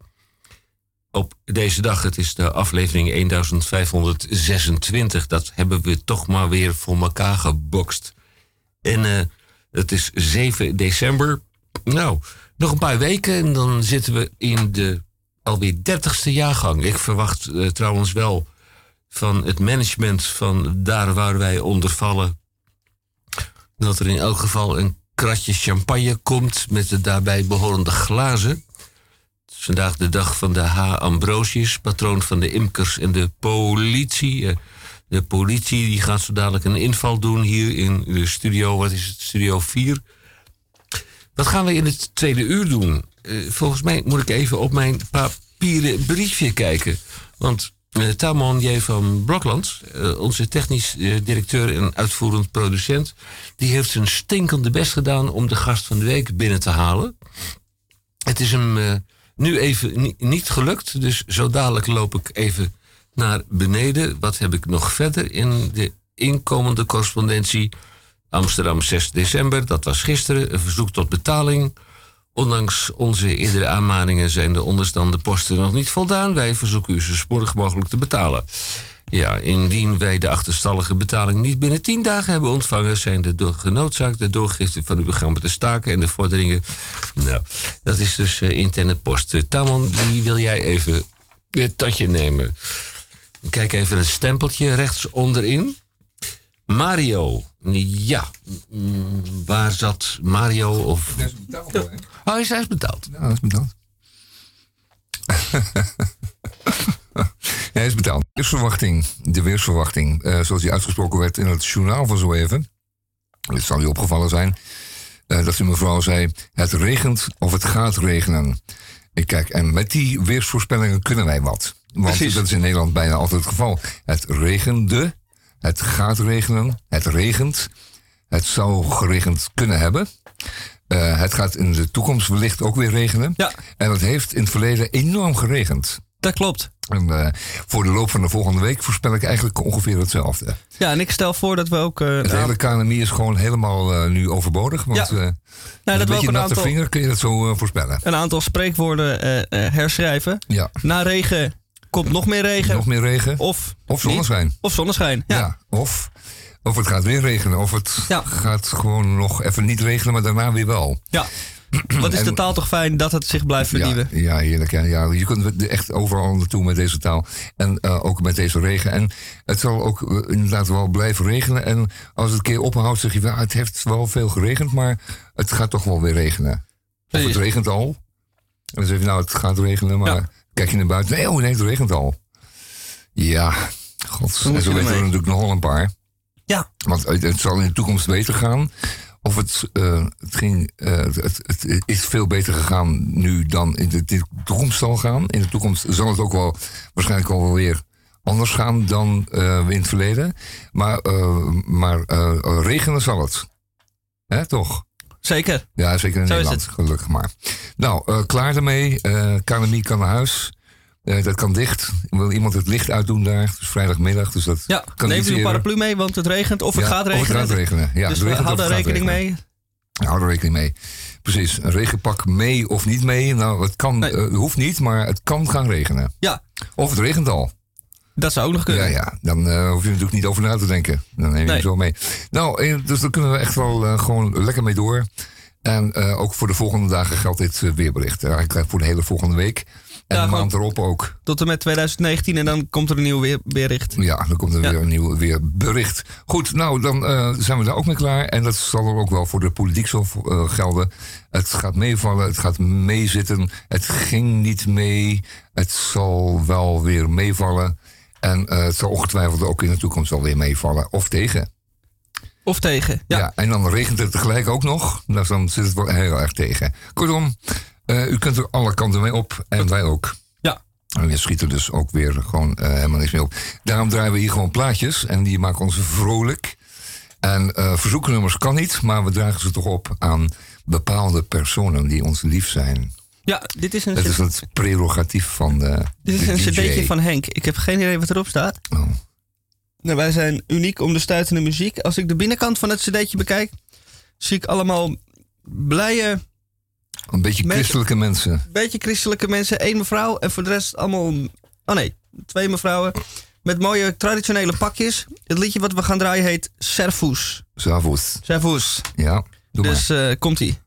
Op deze dag, het is de aflevering 1526. Dat hebben we toch maar weer voor elkaar gebokst. En eh, het is 7 december. Nou, nog een paar weken en dan zitten we in de alweer 30ste jaargang. Ik verwacht eh, trouwens wel van het management van daar waar wij onder vallen. Dat er in elk geval een kratje champagne komt met de daarbij behorende glazen. Het is vandaag de dag van de H. Ambrosius, patroon van de imkers en de politie. Eh, De politie die gaat zo dadelijk een inval doen hier in de studio. Wat is het? Studio 4. Wat gaan we in het tweede uur doen? Eh, volgens mij moet ik even op mijn papieren briefje kijken. Want uh, Tamon J. van Blokland, eh, onze technisch eh, directeur en uitvoerend producent, die heeft zijn stinkende best gedaan om de gast van de week binnen te halen. Het is hem eh, nu even ni- niet gelukt, dus zo dadelijk loop ik even naar beneden. Wat heb ik nog verder in de inkomende correspondentie? Amsterdam 6 december, dat was gisteren, een verzoek tot betaling. Ondanks onze eerdere aanmaningen zijn de onderstaande posten nog niet voldaan. Wij verzoeken u zo spoedig mogelijk te betalen. Ja, indien wij de achterstallige betaling niet binnen 10 dagen hebben ontvangen, zijn de door, genoodzaakt de doorgifte van uw programma te staken en de vorderingen. Nou, dat is dus eh, interne post. Tamon, die wil jij even het tatje nemen. Kijk even het stempeltje rechts onderin. Mario. Ja, waar zat Mario? Of... Dat is betaald, hè? Oh, hij is, hij is betaald. Ja, dat is betaald. Hij is betaald. Weersverwachting. De weersverwachting. eh, zoals die uitgesproken werd in het journaal van zo even. Het zal u opgevallen zijn. eh, dat die mevrouw zei: Het regent of het gaat regenen. Ik kijk, en met die weersvoorspellingen kunnen wij wat. Want Precies. dat is in Nederland bijna altijd het geval. Het regende, het gaat regenen, het regent. Het zou geregend kunnen hebben. Eh, het gaat in de toekomst wellicht ook weer regenen. Ja. En het heeft in het verleden enorm geregend. Dat klopt. En eh, voor de loop van de volgende week voorspel ik eigenlijk ongeveer hetzelfde. Ja, en ik stel voor dat we ook... eh, Het hele KNMI is gewoon helemaal nu overbodig. Want Ja. met dat een beetje een natte aantal- vinger kun je dat zo voorspellen. een aantal spreekwoorden herschrijven. Ja, Na regen komt nog meer regen. nog meer regen. Of, Of zonneschijn. niet. Of zonneschijn. Ja. Ja. Of, of het gaat weer regenen. Of het Ja. gaat gewoon nog even niet regenen, maar daarna weer wel. ja. Wat is de taal toch fijn dat het zich blijft vernieuwen. Ja, ja heerlijk. Ja, ja. Je kunt echt overal naartoe met deze taal. En eh, ook met deze regen. En het zal ook eh, inderdaad wel blijven regenen. En als het een keer ophoudt, zeg je... "Ja, het heeft wel veel geregend, maar het gaat toch wel weer regenen. Of het regent al. En dan zeg je, nou, het gaat regenen, maar Ja. Kijk je naar buiten. Nee, oh nee, het regent al. Ja, god. En zo weten we natuurlijk nog wel een paar. Ja. Want het, zal in de toekomst beter gaan. Of het, eh, het, ging, eh, het, is veel beter gegaan nu dan in de, de toekomst zal gaan. In de toekomst zal het ook wel waarschijnlijk al wel weer anders gaan dan eh, in het verleden. Maar, maar regenen zal het. Hè, toch? Zeker. Ja, zeker in Zo Nederland, gelukkig maar. Nou, eh, klaar ermee. Eh KNMI kan naar huis. Eh, dat kan dicht. Wil iemand het licht uitdoen daar? Het is vrijdagmiddag, dus dat Ja, kan neemt niet u een paraplu mee, want het regent. Of het Ja, gaat regenen. Of het gaat regenen. Ja, dus we houden gaat rekening mee. Hou er rekening mee. Precies, een regenpak mee of niet mee. Nou, het kan, Nee. hoeft niet, maar het kan gaan regenen. Ja, Of het regent al. Dat zou ook nog kunnen. Ja, ja. Dan eh, hoef je natuurlijk niet over na te denken. Dan neem je Nee. het zo mee. Nou, eh, dus daar kunnen we echt wel eh, gewoon lekker mee door. En ook voor de volgende dagen geldt dit weerbericht. Eigenlijk voor de hele volgende week. En Ja, de maand erop ook. Tot en met 2019 en dan komt er een nieuw weer, weerricht. Ja, dan komt er Ja. weer een nieuw weer bericht. Goed, nou, dan zijn we daar ook mee klaar. En dat zal er ook wel voor de politiek zo gelden. Het gaat meevallen, het gaat meezitten. Het ging niet mee. Het zal wel weer meevallen. En eh, het zal ongetwijfeld ook in de toekomst wel weer meevallen. Of tegen. Of tegen. Ja. Ja. en dan regent het tegelijk ook nog. Nou, dan zit het wel heel erg tegen. Kortom, eh, u kunt er alle kanten mee op. En wij ook. Ja. En we schieten dus ook weer gewoon eh, helemaal niks meer op. Daarom draaien we hier gewoon plaatjes. En die maken ons vrolijk. En verzoeknummers kan niet. Maar we dragen ze toch op aan bepaalde personen die ons lief zijn. Ja, dit is een, Dat is het prerogatief van de, dit is de een cd'tje van Henk. Ik heb geen idee wat erop staat. Oh. Nou, wij zijn uniek om de stuitende muziek. Als ik de binnenkant van het cd'tje bekijk, zie ik allemaal blije, Een beetje christelijke mensen. beetje christelijke mensen. Eén mevrouw en voor de rest allemaal... Oh nee, twee mevrouwen. Met mooie traditionele pakjes. Het liedje wat we gaan draaien heet Servus. S'avonds. Servus. Ja, doe maar. Dus eh, komt-ie.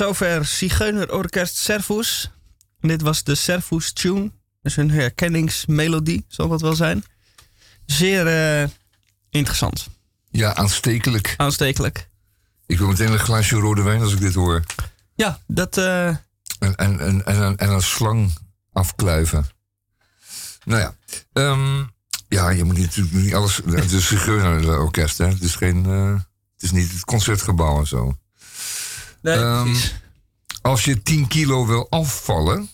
Zover Zigeunerorkest Servus. En dit was de Servus Tune. Dus een herkenningsmelodie, zal dat wel zijn. Zeer eh, interessant. Ja, aanstekelijk. Aanstekelijk. Ik wil meteen een glaasje rode wijn als ik dit hoor. Ja, dat... eh, En, en, en, en, een- en een slang afkluiven. Nou ja. ehm, ja, je moet niet, natuurlijk niet alles... Het is een orkest, hè. Het is, geen, eh, het is niet het concertgebouw en zo. Nee, Ehm, precies. Als je 10 kilo wil afvallen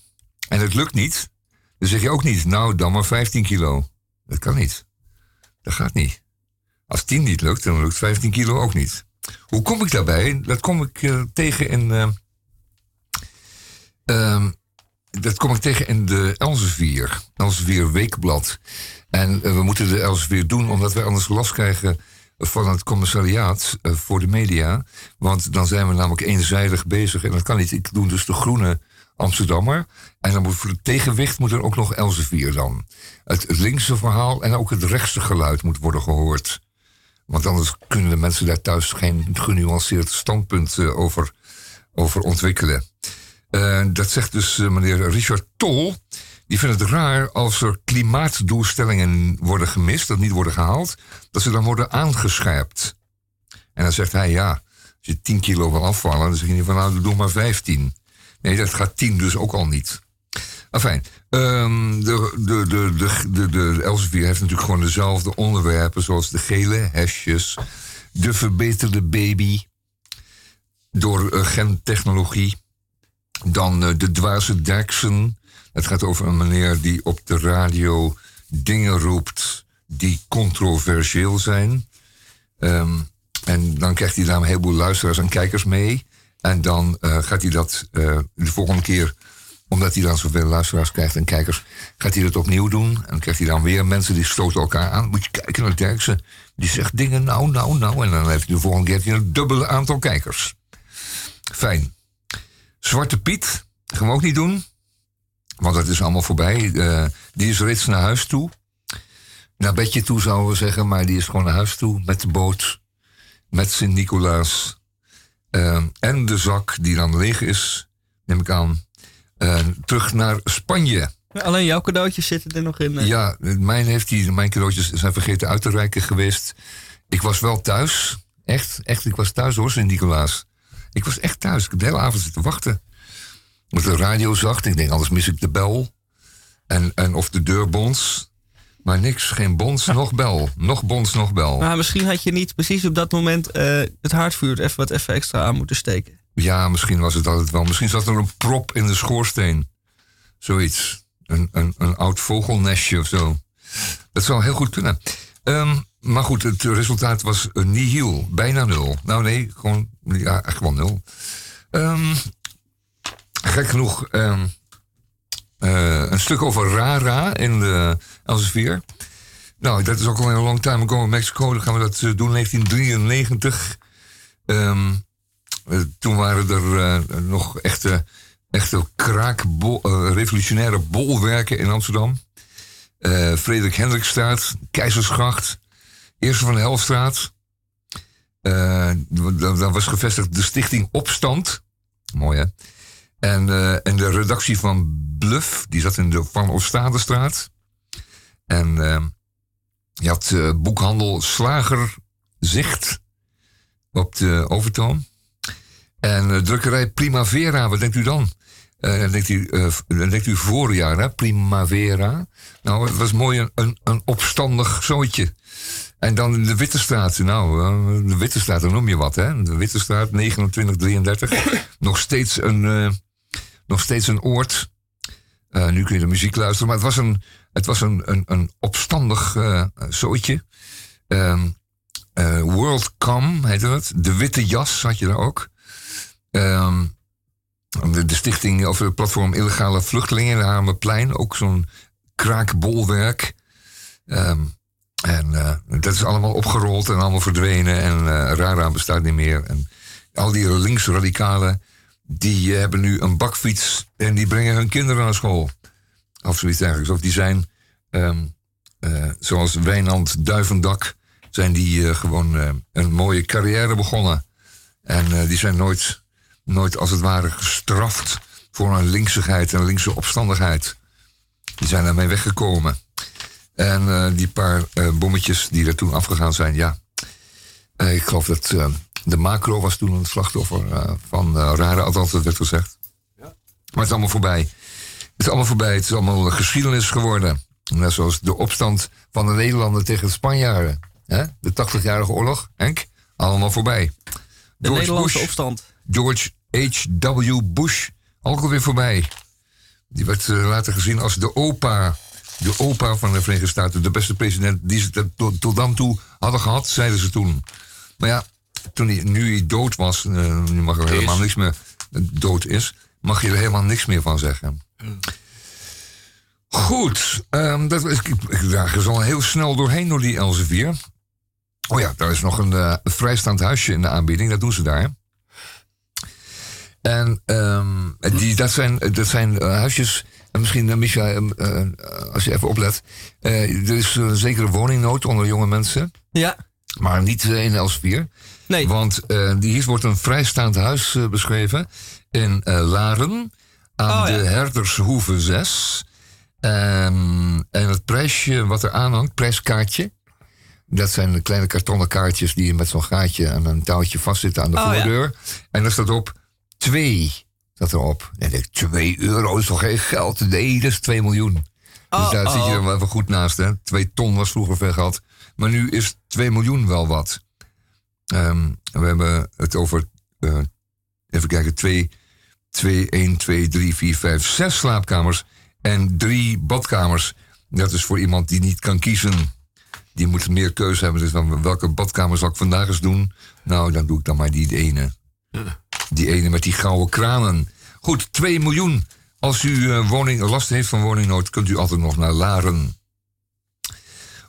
en het lukt niet... dan zeg je ook niet, nou, dan maar 15 kilo. Dat kan niet. Dat gaat niet. Als 10 niet lukt, dan lukt 15 kilo ook niet. Hoe kom ik daarbij? Dat kom ik eh, tegen in... eh, ehm, dat kom ik tegen in de Elsevier. Elsevier Weekblad. En eh, we moeten de Elsevier doen omdat wij anders last krijgen van het commissariaat eh, voor de media. Want dan zijn we namelijk eenzijdig bezig. En dat kan niet. Ik doe dus de groene Amsterdammer. En dan moet voor het tegenwicht moet er ook nog Elsevier dan. Het, linkse verhaal en ook het rechtse geluid moet worden gehoord. Want anders kunnen de mensen daar thuis geen genuanceerd standpunt eh, over, over ontwikkelen. Eh, dat zegt dus meneer Richard Tol. Die vindt het raar als er klimaatdoelstellingen worden gemist, dat niet worden gehaald, dat ze dan worden aangescherpt. En dan zegt hij, ja, als je 10 kilo wil afvallen, dan zeg je niet van nou, doe maar 15. Nee, dat gaat 10 dus ook al niet. Enfin, ehm, de, de, de, de, de, de Elsevier heeft natuurlijk gewoon dezelfde onderwerpen... zoals de gele hesjes, de verbeterde baby... door eh, gentechnologie... Dan eh, de dwaze Derksen. Het gaat over een meneer die op de radio dingen roept die controversieel zijn. Ehm, en dan krijgt hij daar een heleboel luisteraars en kijkers mee. En dan eh, gaat hij dat eh, de volgende keer, omdat hij dan zoveel luisteraars krijgt en kijkers, gaat hij dat opnieuw doen. En dan krijgt hij dan weer mensen die stoten elkaar aan. Moet je kijken naar Derksen. Die zegt dingen nou, nou, nou. En dan heeft hij de volgende keer een dubbele aantal kijkers. Fijn. Zwarte Piet, gaan we ook niet doen. Want dat is allemaal voorbij. Eh, die is reeds naar huis toe. Naar bedje toe zouden we zeggen, maar die is gewoon naar huis toe met de boot. Met Sint-Nicolaas. Eh, en de zak die dan leeg is, neem ik aan. Eh, terug naar Spanje. Alleen jouw cadeautjes zitten er nog in. Ja, mijn, heeft die, mijn cadeautjes zijn vergeten uit te reiken geweest. Ik was wel thuis. Echt, echt. Ik was thuis hoor, Sint-Nicolaas. Ik was echt thuis. Ik heb de hele avond zitten wachten. Met de radio zacht. Ik denk, anders mis ik de bel. En, en of de deur bons. Maar niks, geen bons, nog bel. Nog bons, nog bel. Maar misschien had je niet precies op dat moment eh, het haardvuur even wat even extra aan moeten steken. Ja, misschien was het altijd wel. Misschien zat er een prop in de schoorsteen. Zoiets. Een, een, een oud vogelnestje of zo. Dat zou heel goed kunnen. Ehm, maar goed, het resultaat was een nihil. Bijna nul. Nou nee, gewoon, ja, echt wel nul. Ehm, gek genoeg, ehm, eh, een stuk over Rara in de Elsevier. Nou, dat is ook al een long time ago in Mexico. Dan gaan we dat eh, doen, 1993. Ehm, eh, toen waren er nog echte, echte revolutionaire bolwerken in Amsterdam. Eh Frederik Hendrikstraat, Keizersgracht, Eerste van de Helfstraat. Daar daar was gevestigd de stichting Opstand. Mooi hè? En, eh, en de redactie van Bluff, die zat in de Van Oostadestraat. En eh, je had eh, boekhandel Slager Zicht op de Overtoom. En eh, drukkerij Primavera, wat denkt u dan? Dan, denkt u, u voorjaar, hè? Primavera. Nou, het was mooi een, een, opstandig zootje. En dan in de Witte Straat. Nou, de Witte Straat, dan noem je wat, hè? De Witte Straat, 2933. nog, steeds een, nog steeds een oord. Eh, nu kun je de muziek luisteren. Maar het was een, het was een, een, een opstandig eh zootje. Ehm eh, WorldCom heette het. De Witte Jas had je daar ook. Ehm, de, de stichting of het platform Illegale Vluchtelingen in de Hamerplein. Ook zo'n kraakbolwerk. Ehm, en dat is allemaal opgerold en allemaal verdwenen. En eh, Rara bestaat niet meer. En al die linksradicalen, die eh, hebben nu een bakfiets. En die brengen hun kinderen naar school. Of zoiets dergelijks. Of die zijn, ehm, eh, zoals Wijnand Duivendak, zijn die eh, gewoon een mooie carrière begonnen. En die zijn nooit, nooit als het ware gestraft voor een linksigheid en linkse opstandigheid. Die zijn daarmee weggekomen. En die paar bommetjes die er toen afgegaan zijn, ja. Ik geloof dat de macro was toen het slachtoffer eh, van eh, rare, althans dat werd gezegd. Maar het is allemaal voorbij. Het is allemaal voorbij. Het is allemaal geschiedenis geworden. Net zoals de opstand van de Nederlanden tegen de Spanjaarden. Hè? De 80-jarige oorlog, Henk. Allemaal voorbij. De Nederlandse opstand. George H.W. Bush, ook alweer voorbij. Die werd eh, later gezien als de opa. De opa van de Verenigde Staten. De beste president die ze tot, tot dan toe hadden gehad, zeiden ze toen. Maar ja, toen hij, nu hij dood was, eh, nu mag er helemaal niks meer dood is, mag je er helemaal niks meer van zeggen. Goed, ehm, dat, ik, ik draag er al heel snel doorheen door die Elsevier. Oh ja, daar is nog een eh, vrijstaand huisje in de aanbieding, dat doen ze daar. En ehm, die, dat zijn, dat zijn eh, huisjes. En misschien, uh, Micha, ehm, eh, als je even oplet. er is een zekere woningnood onder jonge mensen. Ja. Maar niet in Elsevier. Nee. Want eh, hier wordt een vrijstaand huis eh, beschreven. In eh, Laren. Aan Oh, ja. de Herdershoeve 6. Ehm, en het prijsje wat er aanhangt, prijskaartje. Dat zijn de kleine kartonnen kaartjes die met zo'n gaatje en een touwtje vastzitten aan de Oh, ja. voordeur. En daar staat op twee. dat erop. En ik denk, 2 euro is toch geen geld? Nee, dat is 2 miljoen. dus daar zit je wel even goed naast. Hè? 2 ton was vroeger veel geld. Maar nu is 2 miljoen wel wat. Ehm, we hebben het over, eh, even kijken, 2, 2, 1, 2, 3, 4, 5, 6 slaapkamers en 3 badkamers. Dat is voor iemand die niet kan kiezen. Die moet meer keuze hebben. Dus van welke badkamer zal ik vandaag eens doen? Nou, dan doe ik dan maar die ene. Die ene met die gouden kranen. Goed, 2 miljoen. Als u eh, woning, last heeft van woningnood, kunt u altijd nog naar Laren.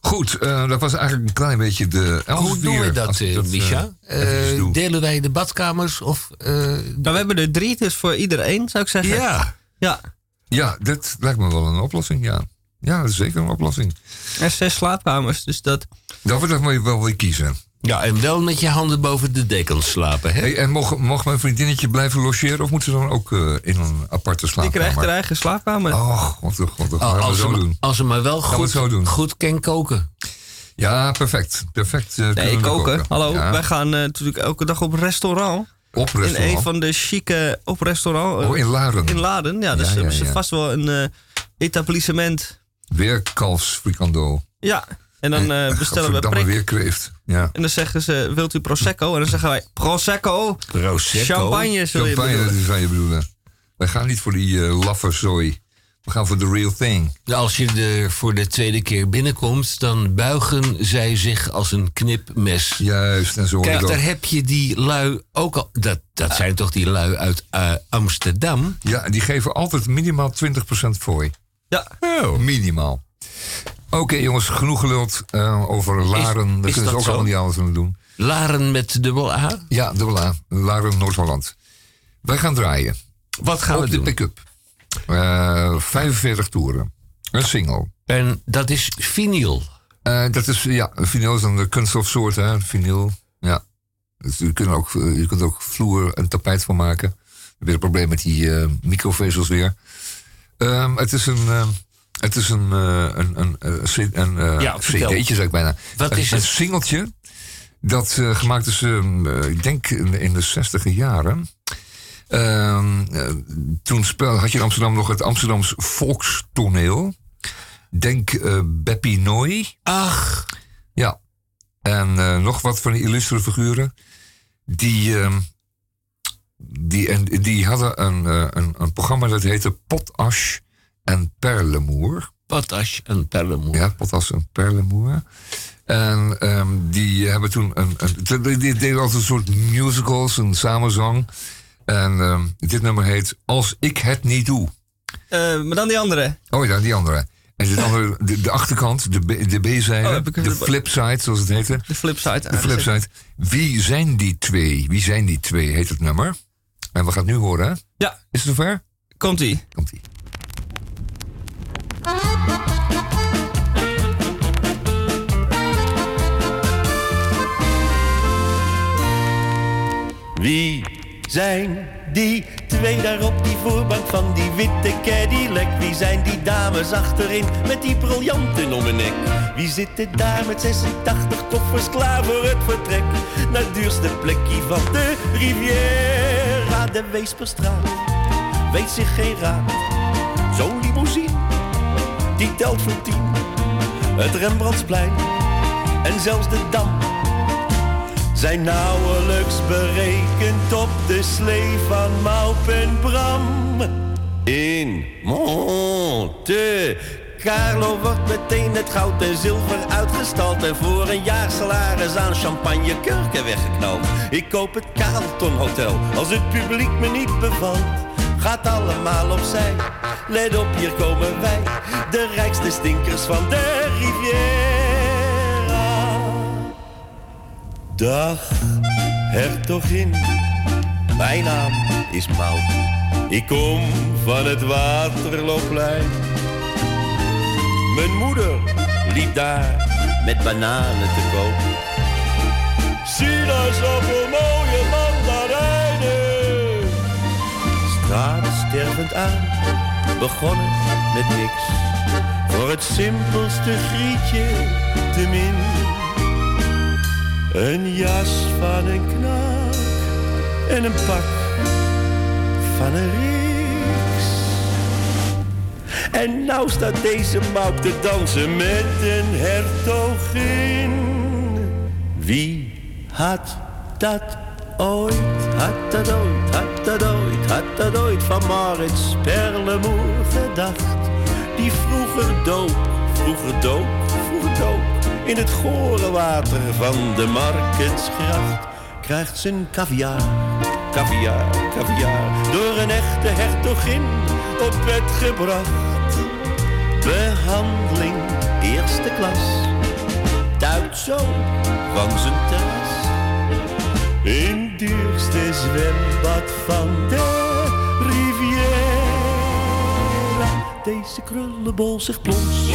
Goed, eh, dat was eigenlijk een klein beetje de Hoe doen we dat, eh, Misha? eh, doe. delen wij de badkamers of... eh, Nou, we hebben er drie, dus voor iedereen zou ik zeggen. ja. Ja. Ja, dat lijkt me wel een oplossing, ja. Ja, dat is zeker een oplossing. Er zijn zes slaapkamers, dus dat... Dat wordt wel wel weer kiezen. Ja, en wel met je handen boven de dekens slapen, hè? Hey, en mocht, mocht mijn vriendinnetje blijven logeren of moeten ze dan ook eh, in een aparte Die krijgt haar slaapkamer? eigen slaapkamer. Oh, god, god, god, we als, zo ze, doen. als ze maar wel we goed, doen. goed kan koken. Ja, perfect. Perfect. eh, nee, we koken. Hallo, Ja, wij gaan eh, natuurlijk elke dag op restaurant. op In restaurant. een van de chique op restaurant. Oh, in Laren. in Laden. Ja, dus Ja, ja, hebben ze ja. vast wel een eh, etablissement. Weer kalfsfrikando. Ja, en dan eh, bestellen we prik. weer kreeft. Ja. En dan zeggen ze, wilt u Prosecco? En dan zeggen wij, Prosecco. Prosecco. Champagne, zul je Champagne, bedoelen. dat zou je bedoelen. Wij gaan niet voor die eh, laffe zooi. We gaan voor de real thing. Als je er voor de tweede keer binnenkomt, dan buigen zij zich als een knipmes. Juist, en zo hoor Kijk, daar heb je die lui ook al. Dat, dat zijn toch die lui uit eh, Amsterdam? Ja, die geven altijd minimaal 20% fooi. Ja, Minimaal. Oké jongens, genoeg geluld eh, over Laren. Is kunnen ze dat ook zo? allemaal niet aan doen. Laren met dubbel A? Ja, dubbel A. Laren, Noord-Holland. Wij gaan draaien. Wat gaan op we de doen? pick-up. Eh 45 toeren. Een single. En dat is vinyl. Eh, dat is, ja, een vinyl is de kunststofsoort, hè, vinyl. Ja. Dus je, kunt ook, je kunt ook vloer en tapijt van maken. Weer een probleem met die microvezels weer. Ehm, het is een, ehm, het is een, eh, een, een, eh, C- een eh, Ja, cd'tje, zeg ik bijna. Wat een, is een het? singeltje dat gemaakt is, ehm, eh, ik denk in, in de zestiger jaren. Ehm, eh, toen speel, had je in Amsterdam nog het Amsterdams volkstoneel. Denk Beppie Nooy. Ach, Ja. En nog wat van die illustere figuren. Die, ehm, die, en, die hadden een, een, een programma dat heette Potash en Perlemoer. potash en perlemoer. Ja, Potash en Perlemoer. En ehm, die hebben toen een, een. Die die deden altijd een soort musicals, een samenzang. En ehm, dit nummer heet Als ik het niet doe. Eh, maar dan die andere. Oh ja, die andere. En dit andere, de, de achterkant, de, B- de B-zijde, Oh, de flipside, zoals het heette. De flipside. De flipside. Wie zijn die twee? Wie zijn die twee, heet het nummer. En we gaan het nu horen, hè? Ja, Is het zover? komt-ie. Komt-ie. Wie zijn die twee daar op die voorbank van die witte Cadillac? Wie zijn die dames achterin met die briljanten om hun nek? Wie zitten daar met 86 koffers klaar voor het vertrek? Naar het duurste plekje van de Riviera, de Weesperstraat. Weet zich geen raad. Zo'n limousine, die telt voor tien. Het Rembrandtsplein en zelfs de Dam zijn nauwelijks berekend op de slee van Maup en Bram. In Monte Carlo wordt meteen het goud en zilver uitgestald en voor een jaar salaris aan champagne kurken weggeknald. Ik koop het Carlton Hotel als het publiek me niet bevalt. Gaat allemaal opzij, let op, hier komen wij, de rijkste stinkers van de Riviera. Dag, hertogin. Mijn naam is Maud. Ik kom van het Waterloopplein. Mijn moeder liep daar met bananen te koop. Sinaasappel, mooie mandarijnen. Straat stervend aan, begonnen met niks. Voor het simpelste grietje te min. Een jas van een knaak en een pak van een reeks. En nou staat deze mouw te dansen met een hertogin. Wie had dat ooit, had dat ooit, had dat ooit, had dat ooit van Maurits Perlemoer gedacht? Die vroeger dook, vroeger dook, vroeger dook in het gore water van de Markensgracht. Krijgt zijn caviar, caviar, caviar door een echte hertogin op bed gebracht. Behandeling eerste klas, duikt zo van zijn terras. In duurste zwembad van de Riviera. Deze krullenbol zich plons.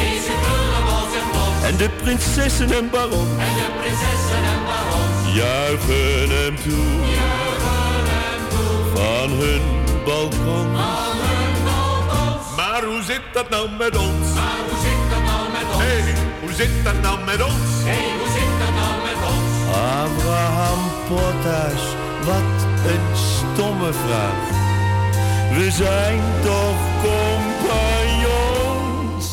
En de prinsessen en baron En de prinsessen en barons juichen hem toe juichen hem toe. van hun balkon. Van hun balkons. Maar hoe zit dat nou met ons? Maar hoe zit dat nou met ons? Hé, hey, hoe zit dat nou met ons? Hé, hey, hoe zit dat nou met ons? Abraham Potas, wat een stomme vraag. We zijn toch compagnons?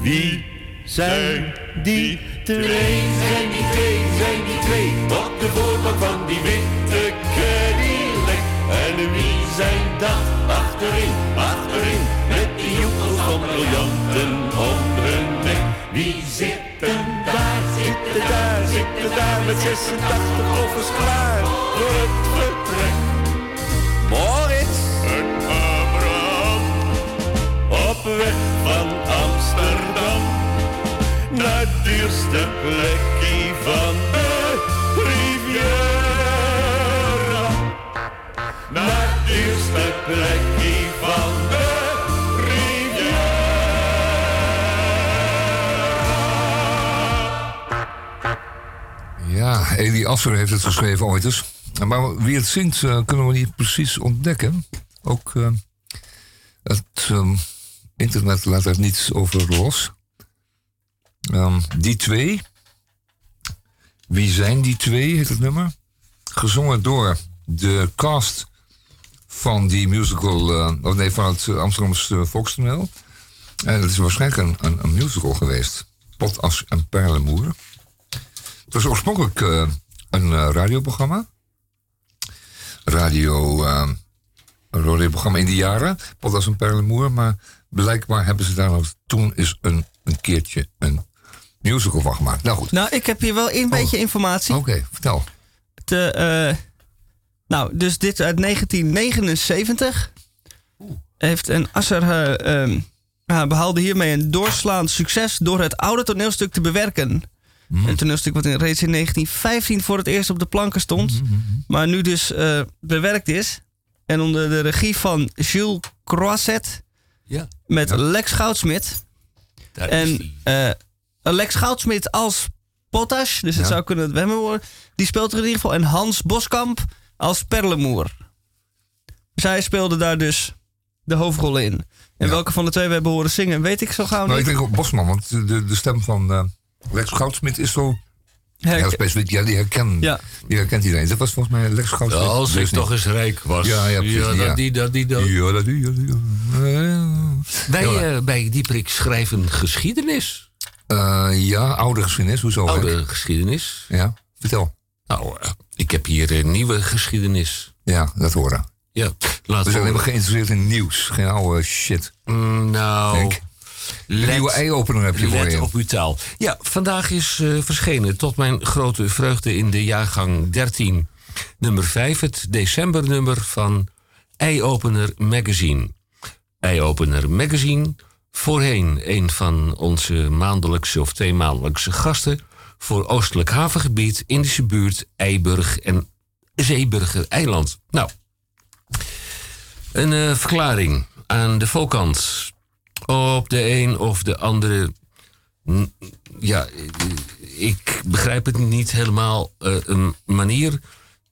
Wie zijn die twee? Zijn die twee, zijn die twee. Op de voorbank van die witte Cadillac. En wie zijn dat achterin, achterin? Met die joekels van briljanten om hun nek. Wie zitten daar, zitten daar, zitten daar met 86 koffers klaar voor het vertrek? Moritz en Abraham op weg van naar het duurste plekje van de Riviera. Naar het duurste van de. Ja, Elie Asser heeft het geschreven ooit eens. Maar wie het zingt, eh, kunnen we niet precies ontdekken. Ook eh, het ehm, internet laat er niets over los. Ehm, die twee. Wie zijn die twee, heet het nummer. Gezongen door de cast van die musical, eh, of nee, van het Amsterdamse Volkstoneel. En het is waarschijnlijk een, een, musical geweest. Potas en Perlemoer. Het was oorspronkelijk eh, een eh, radioprogramma. Radio, een radioprogramma in die jaren. Potas en Perlemoer. Maar blijkbaar hebben ze daar nog toen is een, een keertje een musical van gemaakt. Nou goed. Nou, ik heb hier wel een beetje informatie. Oké, vertel. Te, eh, nou, dus dit uit 1979. Heeft een Asser ja, behaalde hiermee een doorslaand succes door het oude toneelstuk te bewerken. Een toneelstuk wat in, reeds in 1915 voor het eerst op de planken stond. Maar nu dus eh, bewerkt is. En onder de regie van Jules Croisset. Ja, Met Lex Goudsmit. daar is En Lex Goudsmit als Potash, dus het Ja. zou kunnen dat we hem worden. Die speelt er in ieder geval. En Hans Boskamp als Perlemoer. Zij speelde daar dus de hoofdrollen in. En Ja. welke van de twee we hebben horen zingen, weet ik zo gauw Nou, ik niet. denk ook Bosman, want de, de stem van eh, Lex Goudsmit is zo Herk- heel specifiek. Ja, die, herken, Ja. die herkent iedereen. Dat was volgens mij Lex Goudsmit. Als ik toch eens rijk was. Ja, ja, precies, dat ja. die, dat die, dat. Ja, dat ja, ja. Wij Ja. eh, bij Dieprik schrijven geschiedenis. Eh, ja, oude geschiedenis. Hoezo? Oude geschiedenis. Ja, vertel. Nou, eh, ik heb hier een nieuwe geschiedenis. Ja, dat horen. Ja, We laten zijn we... helemaal geïnteresseerd in nieuws. Geen oude shit. Mm, nou, Denk. Een let- nieuwe ei-opener heb je voor Let je. op uw taal. Ja, vandaag is eh, verschenen tot mijn grote vreugde in de jaargang 13. Nummer 5, het decembernummer van Eyeopener Magazine. Eyeopener Magazine, voorheen een van onze maandelijkse of tweemaandelijkse gasten... voor Oostelijk Havengebied, Indische buurt, Eiburg en Zeeburger Eiland. Nou, een eh, verklaring aan de voorkant. Op de een of de andere. Ja, eh, ik begrijp het niet helemaal. eh, een manier.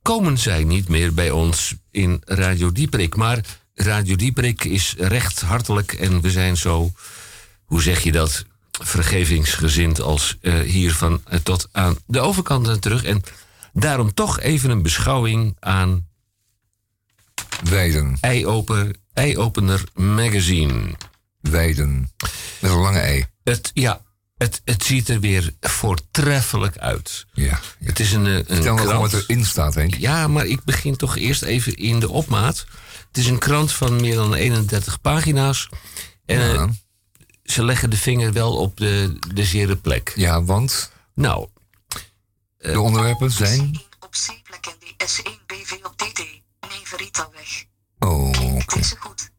Komen zij niet meer bij ons in Radio Dieprik. Maar Radio Dieprik is recht hartelijk en we zijn zo. Hoe zeg je dat? Vergevingsgezind als eh, hier van eh, tot aan de overkant en terug. En daarom toch even een beschouwing aan Weiden. Eyeopener Magazine. Weiden. Met een lange ei. Het, ja, het, het ziet er weer voortreffelijk uit. Ja. Het is een, eh, een Vertel me gewoon wat erin staat, Henk. Ja, maar ik begin toch eerst even in de opmaat. Het is een krant van meer dan 31 pagina's. En eh, Ja. ze leggen de vinger wel op de, de zere plek. Ja, want Nou, de onderwerpen zijn... Op C-plek en die S1BV op DT. Neverita-weg. Oh, oké. Is goed.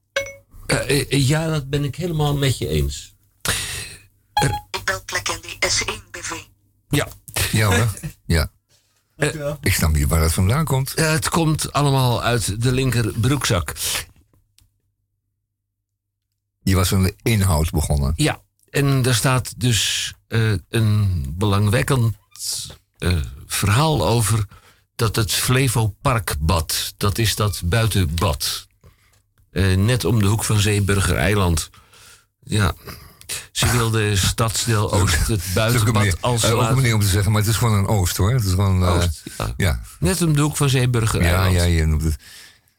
eh, eh, ja, dat ben ik helemaal met je eens. Ik bel plek en die S1BV. Ja, Ja hoor. Ja. Dankjewel. Ik snap niet waar dat vandaan komt. eh, het komt allemaal uit de linker broekzak. Je was aan de inhoud begonnen. Ja, en daar staat dus eh, een belangwekkend eh, verhaal over dat het Flevo Parkbad, dat is dat buitenbad, eh, net om de hoek van Zeeburger Eiland. Ja, ze wilde stadsdeel Oost het Dat is ook een buitenbad manier, als eh, ook een manier om te zeggen, maar het is gewoon een oost hoor. Het is gewoon... eh, Oost, ja. ja. Net om de hoek van Zeeburger Ja, ja, je noemt het.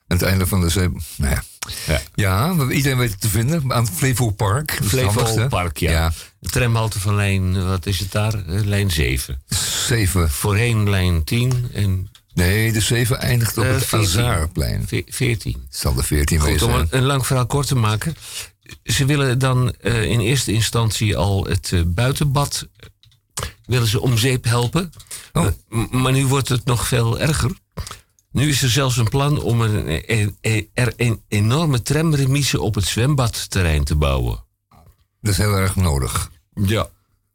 Aan het einde van de zee. Nou ja. Ja. Ja, maar iedereen weet het te vinden. Aan het Flevo Park. Flevo. Park, ja. Ja. De tramhalte van lijn, wat is het daar? Lijn 7. Zeven. Voorheen lijn 10 en Nee, de zeven eindigt op Eh, het 14. Azarplein. ve- 14. Het zal de veertien Goed, wezen. om een lang verhaal kort te maken. Ze willen dan eh, in eerste instantie al het eh, buitenbad eh, willen ze om zeep helpen. Oh. Maar nu wordt het nog veel erger. Nu is er zelfs een plan om een, een- een- er een enorme tramremise op het zwembadterrein te bouwen. Dat is heel erg nodig. Ja.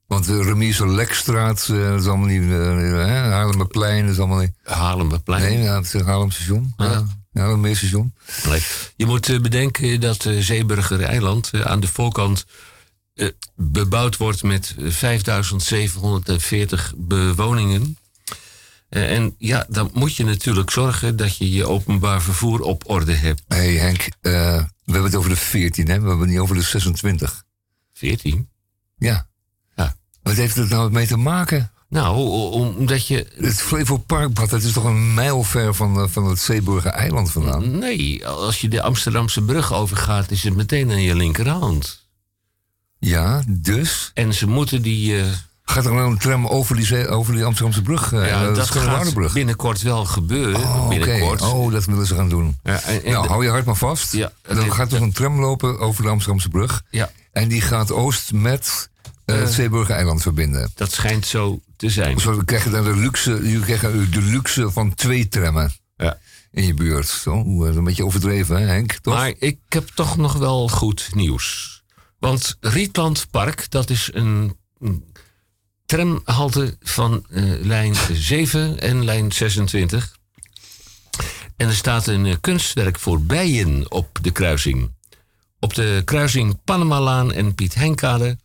Want de remise Lekstraat, dat is allemaal niet... hè, Haarlemmerplein, dat is allemaal niet... Haarlemmerplein. Nee, ja, het is Haarlem station. Ja. Ja. Haarlemmeerstation. Nee. Je moet eh, bedenken dat eh, Zeeburger Eiland eh, aan de voorkant bebouwd wordt met eh, 5740 bewoningen. En ja, dan moet je natuurlijk zorgen dat je je openbaar vervoer op orde hebt. Hé hey Henk, we hebben het over de 14, hè? We hebben het niet over de 26. 14? Ja. Ja. Wat heeft het nou mee te maken? Nou, omdat je. Het Flevo Parkbad, dat is toch een mijl ver van, eh, van het Zeeburger eiland vandaan? Nee, als je de Amsterdamse brug overgaat, is het meteen aan je linkerhand. Ja, dus? En ze moeten die. eh, Gaat er nou een tram over die, over die Amsterdamse brug? eh, ja, dat gaat binnenkort wel gebeuren. Oh, binnenkort. oké. Oh, dat willen ze gaan doen. Ja, en, en nou, de- hou je hart maar vast. Ja, En dan dit- gaat er een tram lopen over de Amsterdamse brug. ja, En die gaat oost met het Zeeburger eiland verbinden. dat schijnt zo te zijn. Zo krijg je dan de luxe, je krijgt de luxe van twee trammen Ja. in je buurt. Zo, een beetje overdreven, hè, Henk? Toch? Maar ik heb toch nog wel goed nieuws. Want Rietland Park, dat is een, tramhalte van eh, lijn 7 en lijn 26. En er staat een eh, kunstwerk voor bijen op de kruising. Op de kruising Panamalaan en Piet Henkade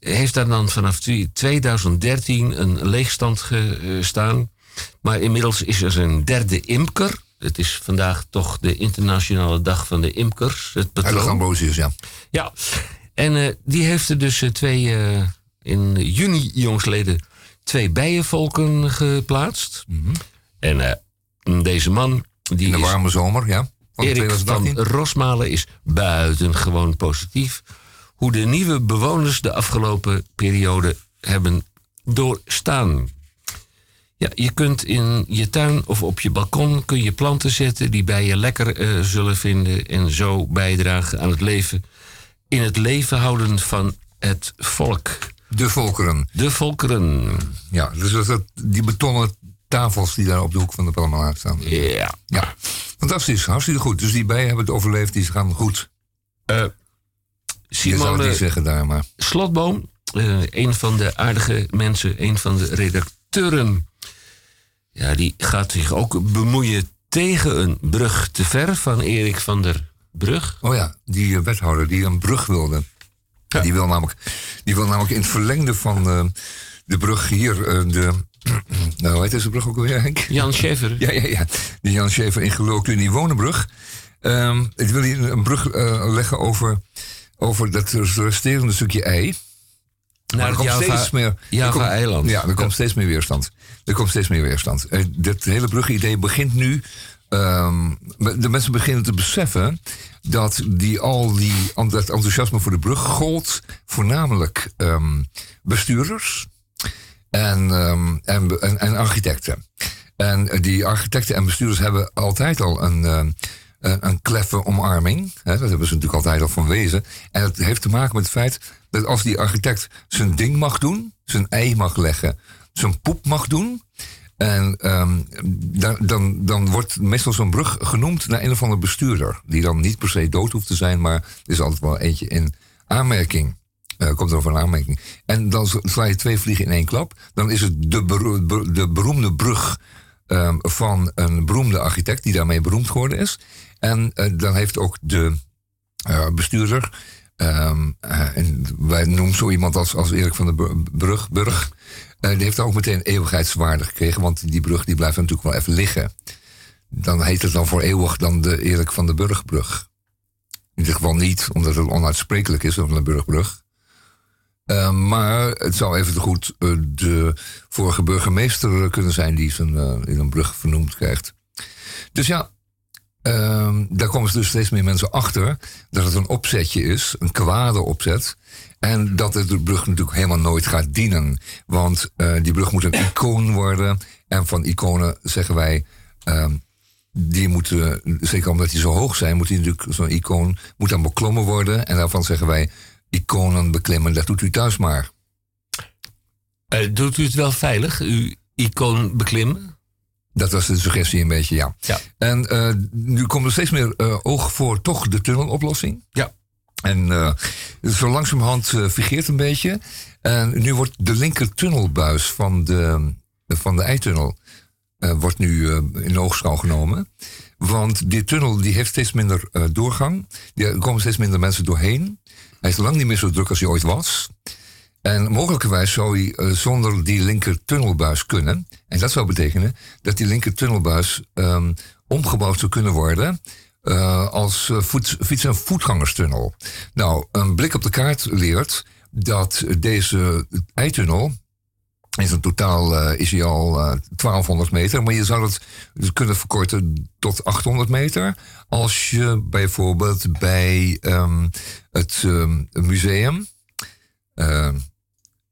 heeft daar dan vanaf 2013 een leegstand gestaan. Maar inmiddels is er een derde imker. Het is vandaag toch de internationale dag van de imkers. Het patroon. Ja. Ja, en eh, die heeft er dus eh, twee, eh, in juni jongsleden, twee bijenvolken geplaatst. En eh, deze man, die In de is warme zomer, ja. Van Erik van 2018. Rosmalen is buitengewoon positief. Hoe de nieuwe bewoners de afgelopen periode hebben doorstaan. Ja, je kunt in je tuin of op je balkon kun je planten zetten die bij je lekker eh, zullen vinden en zo bijdragen aan het leven. In het leven houden van het volk. De volkeren. De volkeren. Ja, dus dat, dat- die betonnen tafels die daar op de hoek van de Palmalaan staan. Ja. Ja, fantastisch. Hartstikke goed. Dus die bijen hebben het overleefd. Die gaan goed. Eh, Simone niet zeggen daar, maar... Slotboom, eh, een van de aardige mensen, een van de redacteuren. Ja, die gaat zich ook bemoeien tegen een brug te ver van Erik van der Brug. Oh ja, die eh, wethouder die een brug wilde. Ja. Die, wil namelijk, die wil namelijk in het verlengde van eh, de brug hier... de, nou, hoe heet deze brug ook alweer, Henk? Jan Scheffer. Ja, ja, ja. De Jan Schever in die Wonenbrug. Ehm ik wil hier een brug leggen over, over dat resterende stukje ei. naar er komt Java, steeds meer, er Java komt- eiland. Ja, er komt steeds meer weerstand. Er komt steeds meer weerstand. Eh, dat hele brugidee begint nu ehm, de mensen beginnen te beseffen dat die, al die, dat enthousiasme voor de brug gold voornamelijk ehm, bestuurders en, ehm, en, en, en architecten. En die architecten en bestuurders hebben altijd al een, ehm, een, kleffe omarming. Hè, dat hebben ze natuurlijk altijd al van wezen. En het heeft te maken met het feit dat als die architect zijn ding mag doen, zijn ei mag leggen, zijn poep mag doen. En ehm, dan, dan, dan wordt meestal zo'n brug genoemd naar een of andere bestuurder. Die dan niet per se dood hoeft te zijn, maar er is altijd wel eentje in aanmerking. Eh, komt er over een aanmerking. En dan sla je twee vliegen in één klap. Dan is het de, de beroemde brug ehm, van een beroemde architect die daarmee beroemd geworden is. En eh, dan heeft ook de eh, bestuurder. ehm, eh, en wij noemen zo iemand als, als Erik van der Brug. Die heeft dan ook meteen eeuwigheidswaarde gekregen. Want die brug die blijft natuurlijk wel even liggen. Dan heet het dan voor eeuwig dan de Erik van der Burgbrug. In ieder geval niet, omdat het onuitsprekelijk is van de Burgbrug. Maar het zou even goed de vorige burgemeester kunnen zijn die zijn, in een brug vernoemd krijgt. Dus ja, ehm, daar komen dus steeds meer mensen achter dat het een opzetje is, een kwade opzet. En dat het de brug natuurlijk helemaal nooit gaat dienen. Want eh, die brug moet een icoon worden. En van iconen zeggen wij. ehm, die moeten, zeker omdat die zo hoog zijn, moet die natuurlijk zo'n icoon moet dan beklommen worden. En daarvan zeggen wij, iconen beklimmen, dat doet u thuis maar. Eh, doet u het wel veilig, uw icoon beklimmen? Dat was de suggestie een beetje, ja. Ja. En eh, nu komt er steeds meer eh, oog voor toch de tunneloplossing. Ja. En eh, zo langzamerhand uh, figeert een beetje. En nu wordt de linker tunnelbuis van de, van de eitunnel wordt nu in oogschouw genomen. Want die tunnel die heeft steeds minder doorgang. Er komen steeds minder mensen doorheen. Hij is lang niet meer zo druk als hij ooit was. En mogelijkerwijs zou hij eh, zonder die linker tunnelbuis kunnen. En dat zou betekenen dat die linker tunnelbuis ehm, omgebouwd zou kunnen worden. eh, als eh, voet, fiets- en voetgangerstunnel. Nou, een blik op de kaart leert dat deze eitunnel. In zijn totaal is hij al eh, 1200 meter, maar je zou het kunnen verkorten tot 800 meter. Als je bijvoorbeeld bij ehm, het ehm, museum.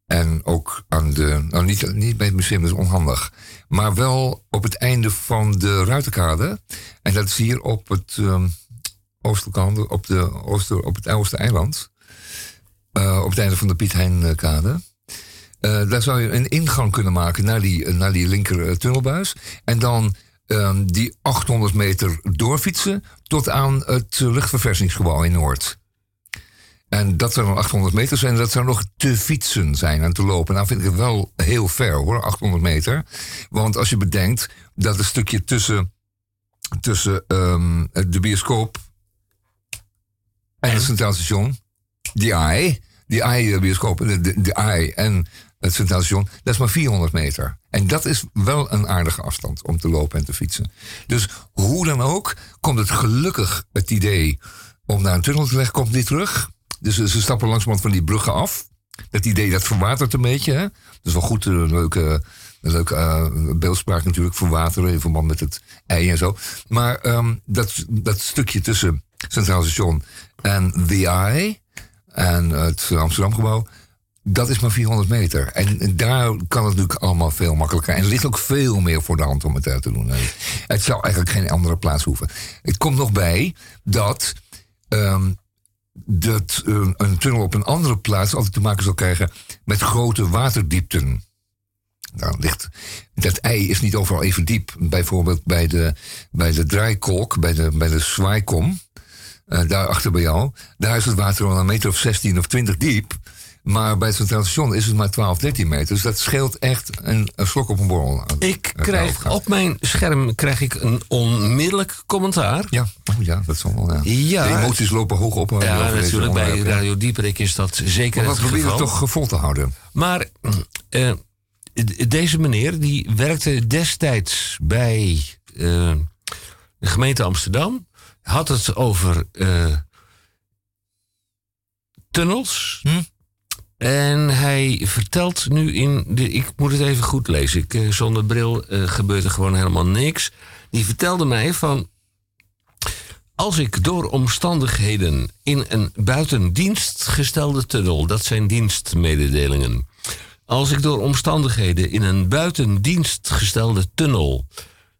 En ook aan de. Nou, niet, niet bij het museum, dat is onhandig. Maar wel op het einde van de Ruiterkade. En dat is hier op het um, oostelijke op, de ooster, op het Oostereiland. Uh, op het einde van de Piet Heinkade. Uh, daar zou je een ingang kunnen maken naar die, naar die linker tunnelbuis. En dan um, die 800 meter doorfietsen tot aan het luchtverversingsgebouw in Noord. En dat zou dan 800 meter zijn. Dat zou nog te fietsen zijn en te lopen. Nou vind ik het wel heel ver hoor, 800 meter. Want als je bedenkt dat het stukje tussen, tussen um, de bioscoop en het Centraal Station, die AI, die AI-bioscoop, de, de, de AI en het Centraal Station, dat is maar 400 meter. En dat is wel een aardige afstand om te lopen en te fietsen. Dus hoe dan ook, komt het gelukkig het idee om naar een tunnel te leggen, komt niet terug. Dus ze stappen langzamerhand van die bruggen af. Dat idee dat verwatert een beetje. Hè? Dat is wel goed, een leuke, een leuke uh, beeldspraak natuurlijk, verwateren in verband met het ei en zo. Maar um, dat, dat stukje tussen Centraal Station en The Eye en het Amsterdamgebouw, dat is maar 400 meter. En daar kan het natuurlijk allemaal veel makkelijker. En er ligt ook veel meer voor de hand om het uit te doen. Het zou eigenlijk geen andere plaats hoeven. Het komt nog bij dat. Um, dat uh, een tunnel op een andere plaats altijd te maken zal krijgen met grote waterdiepten. Nou, ligt, dat ei is niet overal even diep. Bijvoorbeeld bij de, bij de draaikolk, bij de, bij de zwaaikom, uh, daar achter bij jou, daar is het water al een meter of 16 of 20 diep. Maar bij het Centraal Station is het maar 12, 13 meter. Dus dat scheelt echt een, een slok op een borrel. Ik krijg op mijn scherm krijg ik een onmiddellijk commentaar. Ja, oh ja dat zal wel. Ja. ja. De emoties lopen hoog op. Ja, natuurlijk. Bij Radio Dieperik is dat zeker maar het we proberen geval. het toch vol te houden. Maar uh, deze meneer die werkte destijds bij uh, de gemeente Amsterdam. Had het over uh, tunnels. Hm? En hij vertelt nu in. De, ik moet het even goed lezen. Ik, eh, zonder bril eh, gebeurt er gewoon helemaal niks. Die vertelde mij van. Als ik door omstandigheden in een buitendienst gestelde tunnel, dat zijn dienstmededelingen. Als ik door omstandigheden in een buitendienst gestelde tunnel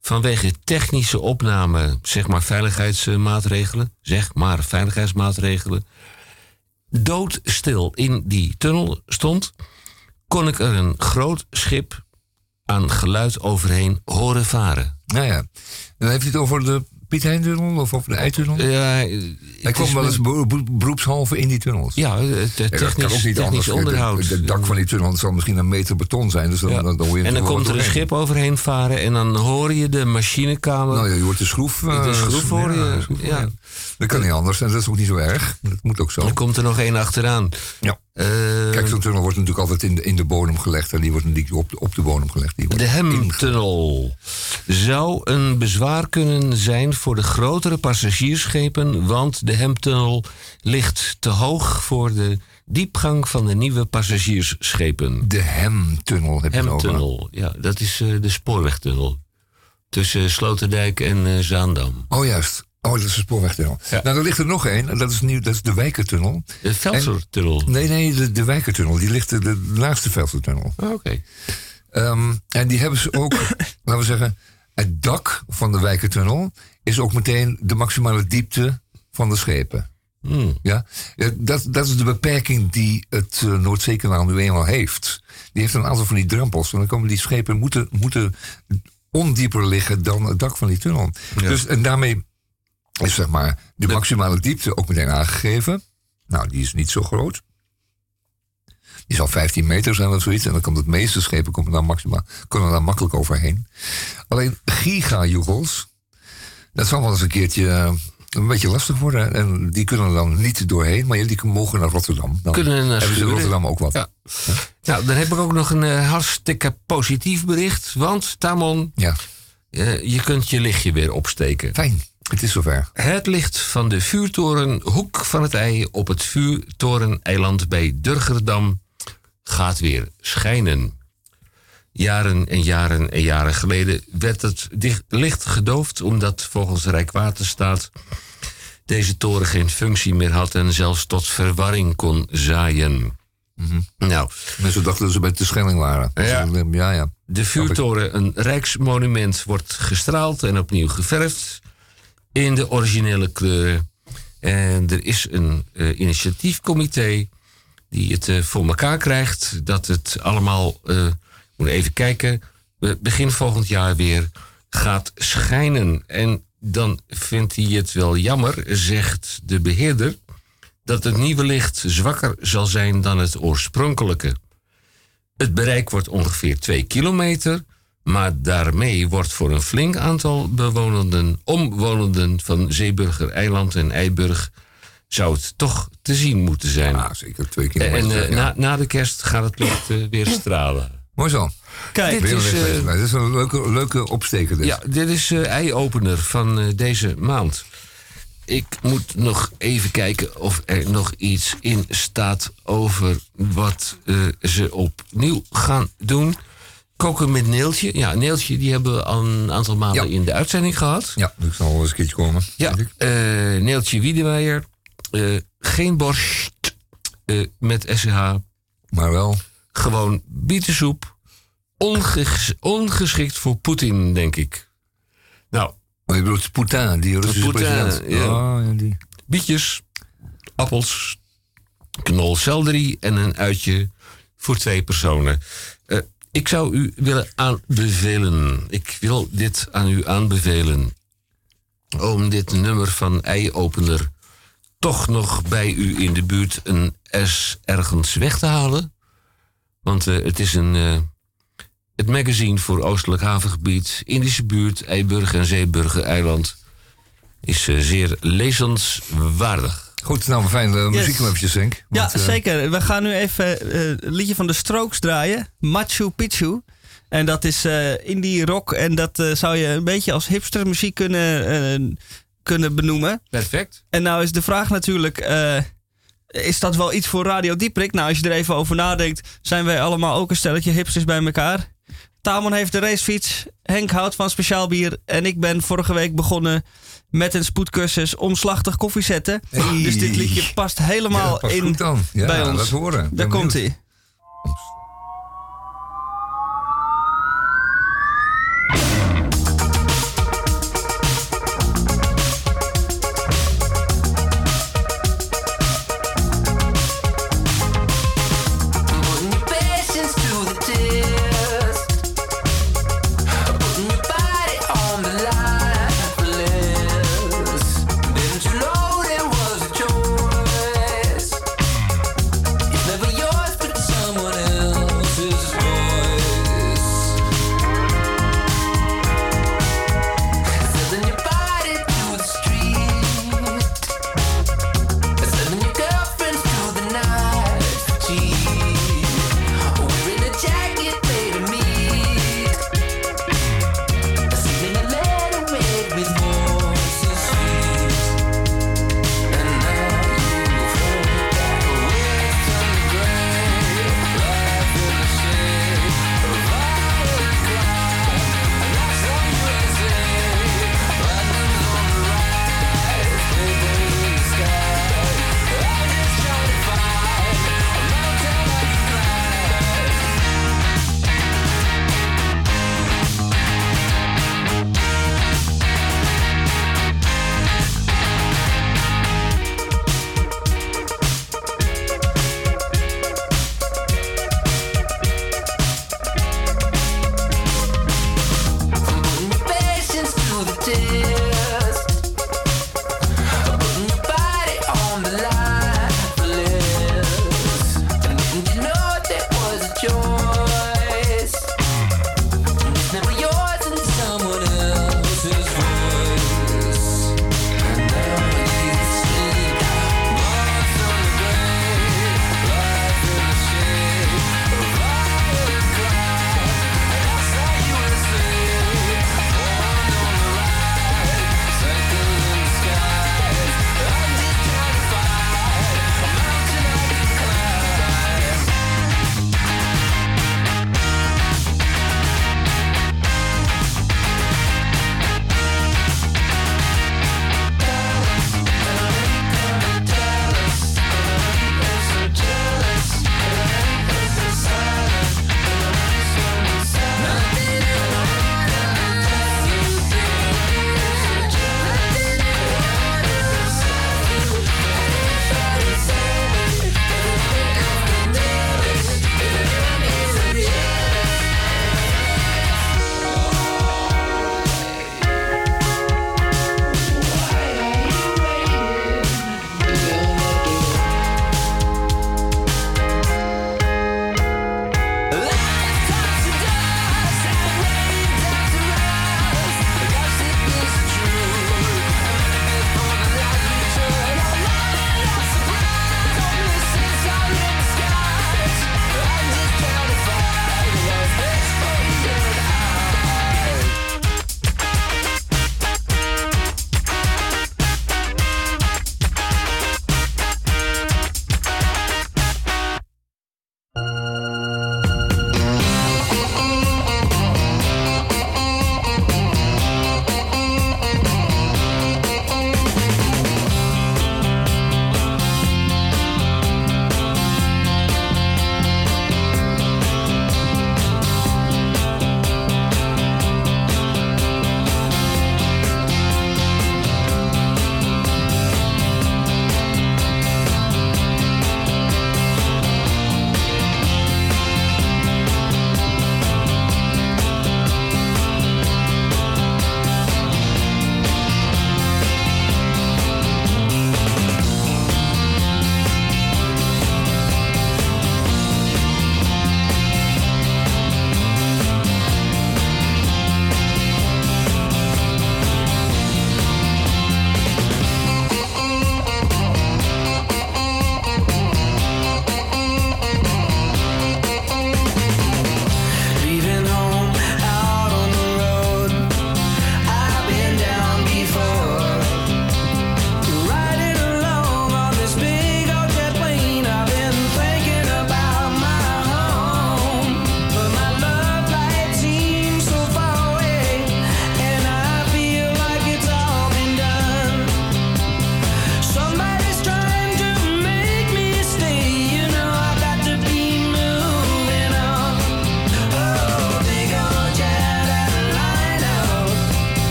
vanwege technische opname, zeg maar veiligheidsmaatregelen, zeg maar veiligheidsmaatregelen, doodstil in die tunnel stond, kon ik er een groot schip aan geluid overheen horen varen. Nou ja, dan heeft hij het over de Piet Hein-tunnel of over de Eitunnel? Ja, Hij kwam wel eens beroep- beroep- beroepshalve in die tunnels. Ja, het Ja, technisch, kan ook niet anders. onderhoud. Het, dak van die tunnel zal misschien een meter beton zijn. Dus dan, Ja. dan, dan hoor je en dan komt er een schip overheen varen en dan hoor je de machinekamer. Nou ja, je hoort de schroef. eh, de schroef hoor je. schroef ja. Dat kan niet anders en dat is ook niet zo erg. Dat moet ook zo. Dan komt er nog één achteraan. Ja. Eh, Kijk, zo'n tunnel wordt natuurlijk altijd in de, in de bodem gelegd. En die wordt natuurlijk op de, op de bodem gelegd. Die wordt De Hemtunnel zou een bezwaar kunnen zijn voor de grotere passagiersschepen, want de Hemtunnel ligt te hoog voor de diepgang van de nieuwe passagiersschepen. De Hemtunnel heb je. Hemtunnel, ja, dat is eh, de spoorwegtunnel tussen Sloterdijk en eh, Zaandam. Oh, juist. Oh, dat is de spoorwegtunnel. Nou, er ligt er nog één. En dat is, nieuw, dat is de Wijkertunnel. De Velsertunnel. Nee, nee, de, de Wijkertunnel. Die ligt de, de laagste Velsertunnel. Oh, Oké. Ehm, en die hebben ze ook, laten we zeggen, het dak van de Wijkertunnel is ook meteen de maximale diepte van de schepen. Hmm. Ja? Eh, Dat, dat is de beperking die het uh, Noordzeekanaal nu eenmaal heeft. Die heeft een aantal van die drempels. En dan komen die schepen moeten, moeten ondieper liggen dan het dak van die tunnel. Dus, en daarmee is zeg maar de maximale diepte ook meteen aangegeven. Nou, die is niet zo groot. Die zal 15 meter zijn of zoiets. En dan komt het meeste schepen komen daar, maximaal, kunnen daar makkelijk overheen. Alleen gigajoegels, dat zal wel eens een keertje eh, een beetje lastig worden. En die kunnen er dan niet doorheen, maar die mogen naar Rotterdam. Dan Kunnen naar hebben ze in. Rotterdam ook wat. Ja. Nou, dan heb ik ook nog een eh, hartstikke positief bericht. Want, Tamon, Ja, eh, je kunt je lichtje weer opsteken. fijn. Het is zover. Het licht van de vuurtoren Hoek van het Ei op het vuurtoreneiland bij Durgerdam gaat weer schijnen. Jaren en jaren en jaren geleden werd het licht gedoofd omdat volgens Rijkswaterstaat deze toren geen functie meer had en zelfs tot verwarring kon zaaien. Nou, Mensen dachten dat ze bij de Schelling waren. Ja. Dus, eh, ja, ja. de vuurtoren, een rijksmonument, wordt gestraald en opnieuw geverfd in de originele kleuren. En er is een eh, initiatiefcomité die het eh, voor elkaar krijgt dat het allemaal, eh moet even kijken, begin volgend jaar weer gaat schijnen. En dan vindt hij het wel jammer, zegt de beheerder, dat het nieuwe licht zwakker zal zijn dan het oorspronkelijke. Het bereik wordt ongeveer 2 kilometer, maar daarmee wordt voor een flink aantal bewonenden, omwonenden van Zeeburger Eiland en Eiburg, zou het toch te zien moeten zijn. Ah, zeker twee en kilometer. eh, ja. na, na de kerst gaat het licht eh, weer stralen. Mooi zo. Kijk, Dit is, eh, geweest. dit is een leuke, leuke opsteker. Dit. Ja, dit is eh eye-opener van eh, deze maand. Ik moet nog even kijken of er nog iets in staat over wat ze opnieuw gaan doen. Koken met Neeltje. Ja, Neeltje die hebben we al een aantal maanden Ja. in de uitzending gehad. Ja, dat zal wel eens een keertje komen. Ja, eh Neeltje Wiedemeyer. eh, geen borst eh, met SCH. Maar wel. Gewoon bietensoep. Onges- ongeschikt voor Poetin, denk ik. Nou, je bedoelt Poetin, die Russische Poetin, president. ja. Oh, ja, die. bietjes, appels, knol selderie en een uitje voor twee personen. Ik zou u willen aanbevelen. Ik wil dit aan u aanbevelen. Om dit nummer van Ei-opener toch nog bij u in de buurt een S ergens weg te halen. Want eh, het is een. eh, het magazine voor Oostelijk Havengebied, Indische buurt, Eiburg en Zeeburger Eiland is eh, zeer lezenswaardig. Goed, nou fijn. de muziek yes. Henk. Ja, eh, zeker. We gaan nu even eh, uh, een liedje van de Strokes draaien. Machu Picchu. En dat is uh, indie rock. En dat zou je een beetje als hipster muziek kunnen, kunnen benoemen. Perfect. En nou is de vraag natuurlijk... is dat wel iets voor Radio Dieprik? Nou, als je er even over nadenkt... zijn wij allemaal ook een stelletje hipsters bij elkaar. Tamon heeft de racefiets. Henk houdt van speciaal bier. En ik ben vorige week begonnen met een spoedcursus omslachtig koffie zetten. Dus dit liedje past helemaal in bij ons. Daar komt hij.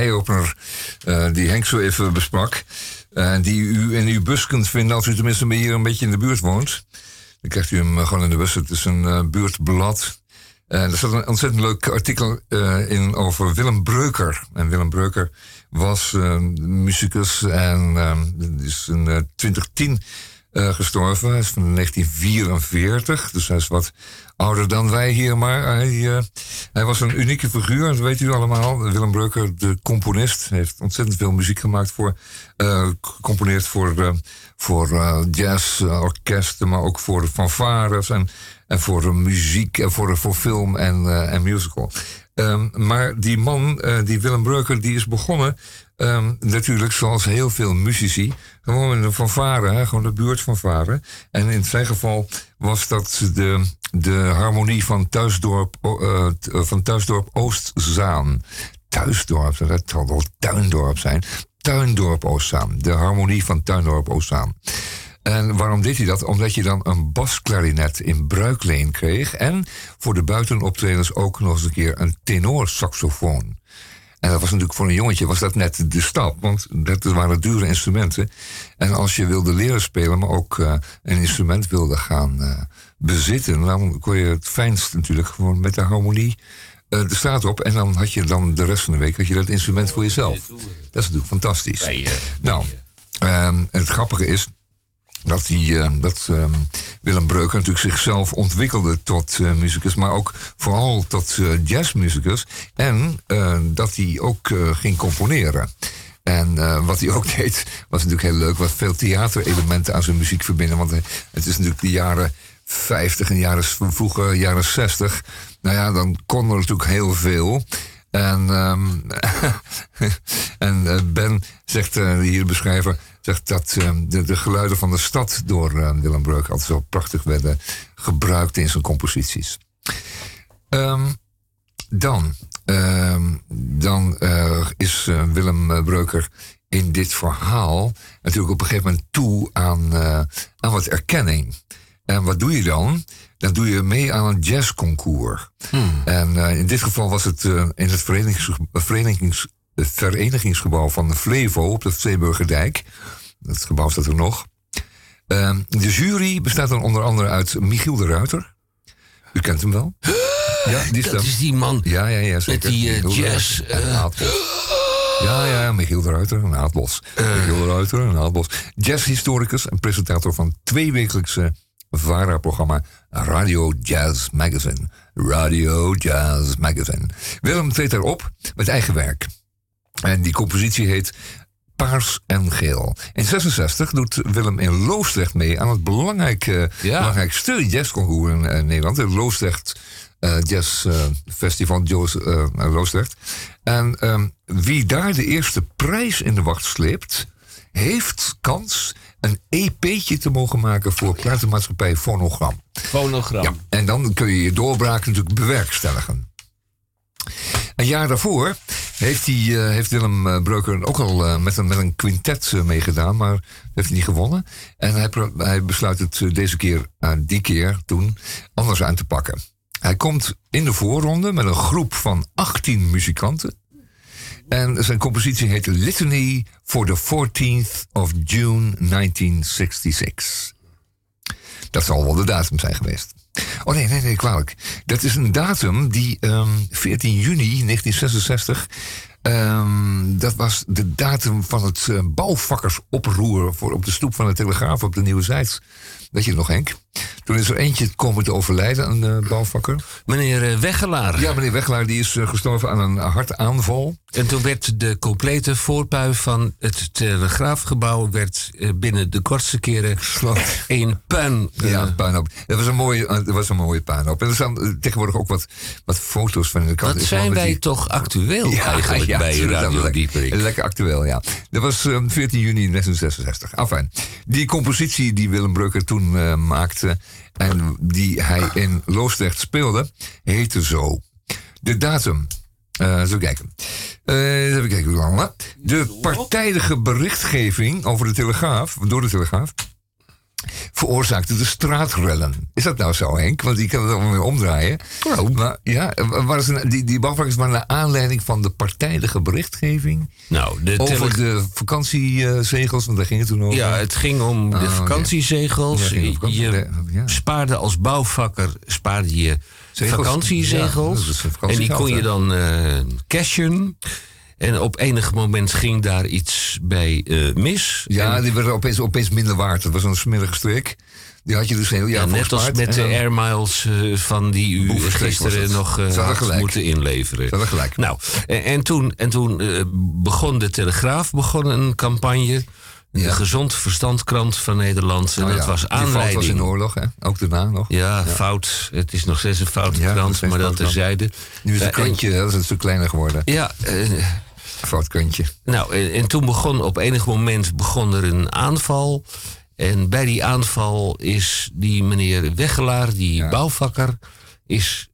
Eye-opener eh, die Henk zo even besprak. En die u in uw bus kunt vinden als u tenminste hier een beetje in de buurt woont. Dan krijgt u hem eh, gewoon in de bus. Het is een eh, buurtblad. En er staat een ontzettend leuk artikel in over Willem Breuker. En Willem Breuker was muzikus en eh, is in eh, 2010 eh, gestorven. Hij is van 1944, dus hij is wat ouder dan wij hier. Maar hij, eh, hij was een unieke figuur, dat weet u allemaal. Willem Breuker, de componist, heeft ontzettend veel muziek gemaakt voor, eh, gecomponeerd voor, eh, voor eh, jazz, eh, orkesten, maar ook voor fanfares en, en voor muziek en voor, voor film en, en musical. Ehm, maar die man, die Willem Breuker, die is begonnen ehm, natuurlijk zoals heel veel muzici. Gewoon in de fanfare, gewoon de buurt fanfare. En in zijn geval was dat de, de harmonie van Thuisdorp, eh, eh, van Thuisdorp Oostzaan. Thuisdorp, dat zal wel Tuindorp zijn. Tuindorp Oostzaan. De harmonie van Tuindorp Oostzaan. En waarom deed hij dat? Omdat je dan een basklarinet in bruikleen kreeg. En voor de buitenoptredens ook nog eens een keer een tenorsaxofoon. En dat was natuurlijk voor een jongetje was dat net de stap. Want dat waren dure instrumenten. En als je wilde leren spelen, maar ook eh, een instrument wilde gaan eh, bezitten... dan kon je het fijnst natuurlijk gewoon met de harmonie eh, de straat op. En dan had je dan de rest van de week had je dat instrument voor jezelf. Dat is natuurlijk fantastisch. Nou, ehm, het grappige is dat, eh, ehm, Willem Breuker natuurlijk zichzelf ontwikkelde tot eh, muzikus, maar ook vooral tot eh, jazzmuzikus. En dat hij ook ging componeren. En wat hij ook deed, was natuurlijk heel leuk, wat veel theaterelementen aan zijn muziek verbinden. Want het is natuurlijk de jaren 50 en jaren vroeger, jaren 60. Nou ja, dan kon er natuurlijk heel veel. En, ehm, en Ben zegt, hier de beschrijver, zegt dat ehm, de, de geluiden van de stad door eh, Willem Breuk altijd zo prachtig werden gebruikt in zijn composities. Ehm, dan ehm, dan eh, is eh, Willem Breuker in dit verhaal natuurlijk op een gegeven moment toe aan, eh, aan wat erkenning. En wat doe je dan? Dan doe je mee aan een jazzconcours. En eh, in dit geval was het in het verenigings, verenigings, het verenigingsgebouw van Flevo op de Zeeburgerdijk. Dat gebouw staat er nog. Ehm, de jury bestaat dan onder andere uit Michiel de Ruiter. U kent hem wel? Ja, die Dat is die man Ja, ja, ja, zeker. met die eh, de jazz. Eh, Naaldbos. Ja, ja, Michiel de Ruiter en Naaldbos. Michiel de Ruiter en Naaldbos. Jazzhistoricus en presentator van twee wekelijkse VARA-programma Radio Jazz Magazine. Radio Jazz Magazine. Willem treedt daarop met eigen werk. En die compositie heet Paars en Geel. In 66 doet Willem in Loosdrecht mee aan het belangrijke, belangrijkste jazzconcours in eh, Nederland. Het Loosdrecht eh, Jazz eh, Festival eh, Loosdrecht. En ehm, wie daar de eerste prijs in de wacht sleept, heeft kans een EP'tje te mogen maken voor platenmaatschappij Phonogram. Fonogram. Ja, en dan kun je je doorbraak natuurlijk bewerkstelligen. Een jaar daarvoor heeft, hij, eh, heeft Willem eh, Breuker ook al eh, met, een, met een quintet meegedaan, maar heeft hij niet gewonnen. En hij, hij besluit het deze keer, eh, die keer toen, anders aan te pakken. Hij komt in de voorronde met een groep van 18 muzikanten. En zijn compositie heet Litany for the 14th of June 1966. Dat zal wel de datum zijn geweest. Oh nee, nee, nee, kwalijk. Dat is een datum die ehm 14 juni 1966. ehm, dat was de datum van het eh, bouwvakkersoproer voor op de stoep van de Telegraaf op de Nieuwe Zijds. Weet je nog, Henk? Toen is er eentje komen te overlijden, een eh, bouwvakker. Meneer eh, Weggelaar. Ja, meneer Weggelaar die is eh, gestorven aan een hartaanval. En toen werd de complete voorpui van het telegraafgebouw werd, eh, binnen de kortste keren in puin. eh, Ja, puinhoop. Dat was een mooie, dat was een mooie puinhoop. En er staan tegenwoordig ook wat, wat foto's van in de kant. Wat zijn wij die- toch actueel eigenlijk bij absoluut. Radio lekker, Dieperik. Lekker actueel, ja. Dat was eh, 14 juni 1966. Enfin, die compositie die Willem Breuker toen maakte... en die hij in Loosdrecht speelde, heette zo. De datum... eh even kijken. Eh, even kijken hoe lang. De partijdige berichtgeving over de Telegraaf... door de Telegraaf... veroorzaakte de straatrellen. Is dat nou zo, Henk? Want die kan het allemaal weer omdraaien. Maar, ja, waar is een, die, die bouwvakkers waren naar aanleiding van de partijdige berichtgeving Nou, de over de vakantiezegels, want daar ging het toen over. Ja, het ging om de Oh, ja. vakantiezegels. Ja, vakantie- je ja. spaarde als bouwvakker spaarde je Zegels? vakantiezegels. En die kon je dan eh cashen. En op enig moment ging daar iets bij eh, mis. Ja, En- die werden opeens, opeens minder waard. Dat was een smerige strik. Die had je dus heel ja, net als met de air miles eh, van die u gisteren het. nog gelijk. moeten inleveren. Hadden gelijk. Nou, en, en toen, en toen begon de Telegraaf begon een campagne. De. Gezond Verstandkrant van Nederland. En Nou dat ja, was Die fout was aanleiding. in de oorlog, hè? Ook daarna nog. Ja, fout. Het is nog steeds een foute krant, maar dat terzijde. Nu is het krantje, dat is een stuk kleiner geworden. Ja, Fout krantje. nou, en, en toen begon op enig moment begon er een aanval. En bij die aanval is die meneer Weggelaar, die Ja. bouwvakker, is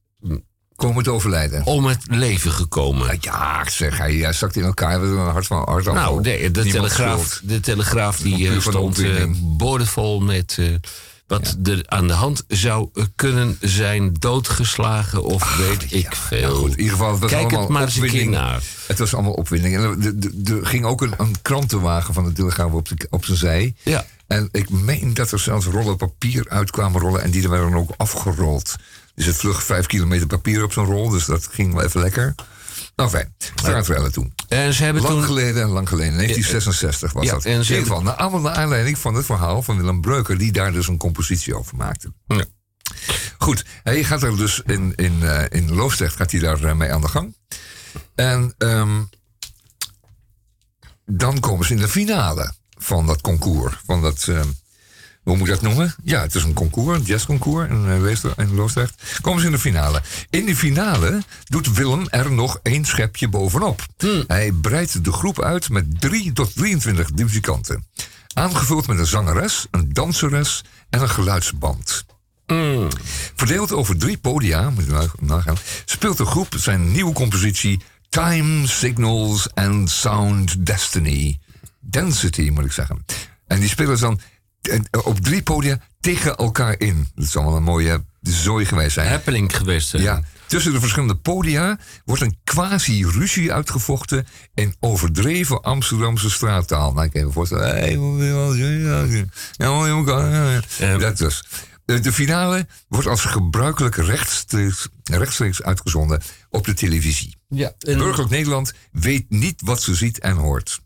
Komen te overlijden. om het leven gekomen. Ja, ik zeg, hij, hij zakt in elkaar. We hebben een hart van hart Nou, de, de, telegraaf, de telegraaf die eh, stond opwinding. boordevol met eh, wat er aan de hand zou kunnen zijn. Doodgeslagen of weet ik veel. Nou goed, in ieder geval, het was Kijk allemaal het maar eens een keer opwinding. naar. Het was allemaal opwinding. En er- ging ook een, een krantenwagen van de Telegraaf op, de- op zijn zij. Ja. En ik meen dat er zelfs rollen papier uitkwamen rollen. En die werden dan ook afgerold. Dus het vlug vijf kilometer papier op zo'n rol. Dus dat ging wel even lekker. Nou fijn, straatrellen toen. En ze hebben Lang toen... geleden, lang geleden, 1966 was Ja, dat. en In ieder geval, naar allemaal naar aanleiding van het verhaal van Willem Breuker... die daar dus een compositie over maakte. Ja. Goed, hij gaat er dus in, in, eh, in Loosdrecht gaat hij daar eh, mee aan de gang. En ehm, dan komen ze in de finale van dat concours. Van dat, ehm, hoe moet ik dat noemen? Ja, het is een concours, een jazzconcours in, eh, Weestra- in Loosdrecht. Komen ze in de finale. In die finale doet Willem er nog één schepje bovenop. Hij breidt de groep uit met drie tot 23 muzikanten. Aangevuld met een zangeres, een danseres en een geluidsband. Verdeeld over drie podia, moet je nagaan, speelt de groep zijn nieuwe compositie Time, Signals and Sound Destiny. Density, moet ik zeggen. En die spelen ze dan op drie podia tegen elkaar in. Dat zal wel een mooie zooi geweest zijn. happening geweest zijn. Ja, tussen de verschillende podia wordt een quasi-ruzie uitgevochten in overdreven Amsterdamse straattaal. Nou, ik kan me voorstellen. Eh, Dat dus. De, de finale wordt als gebruikelijk rechtstreeks, rechtstreeks uitgezonden op de televisie. Ja, en Burgerlijk Nederland weet niet wat ze ziet en hoort.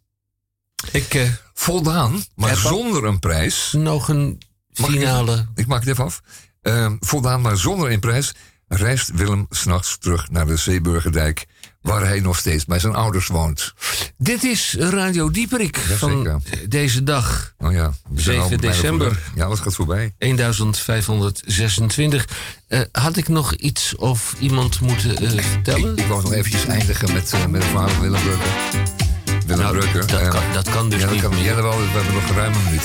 Ik eh, Voldaan, maar zonder een prijs. nog een Mag ik finale. Ik maak het even af. Ehm, voldaan, maar zonder een prijs, reist Willem s'nachts terug naar de Zeeburgerdijk, waar hij nog steeds bij zijn ouders woont. Dit is Radio Dieperik van zeker. deze dag. Oh ja, we zijn 7 al bijna december. Ja, alles gaat voorbij. 1526. Eh, had ik nog iets of iemand moeten eh, vertellen? Ik wou nog eventjes eindigen met, eh, met verhaal van Willem Breuker. Willem Nou, Breuker. dat kan- dat kan dus ja, dat niet kan, meer. Ja, wel, we hebben nog ruim een minuut.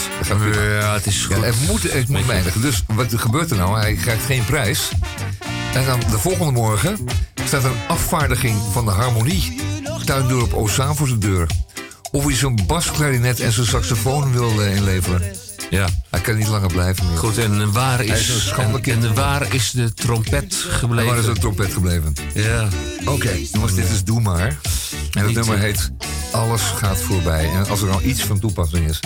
Ja, het is Ja, goed. het moet, het moet eindigen. Dus wat gebeurt er nou? Hij krijgt geen prijs. En dan de volgende morgen staat een afvaardiging van de harmonie. Tuindorp Ozaan voor zijn deur. Of hij zijn basklarinet en zijn saxofoon wil eh, inleveren. Ja. Hij kan niet langer blijven meer. Goed, en waar Hij is is, en, en waar is de trompet En waar is gebleven? de trompet gebleven? Ja. Oké, jongens, dit is Doe Maar. En het nummer eh, heet Alles gaat voorbij. En als er nou iets van toepassing is,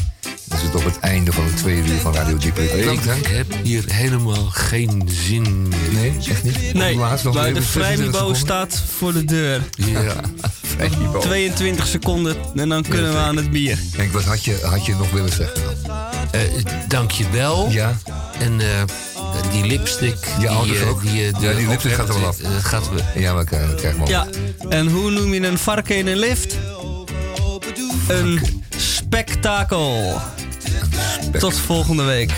is het op het einde van het tweede uur van Radio. Bedankt, Ik heb hier helemaal geen zin meer. Nee, echt niet? Nee, Laatst nog maar de 26 vrijniveau seconden. staat voor de deur. Ja. Vrijniveau. 22 seconden en dan kunnen we aan het bier. Henk, wat had je, had je nog willen zeggen? Eh, dank je wel. Ja, En eh, die lipstick. Ja, die, eh, ook. Die, Ja, de die lipstick gaat er wel eh, gaat we. ja maar krijg krijg maar. Ja, en hoe noem je een varken in een lift? Een spektakel. Tot volgende week.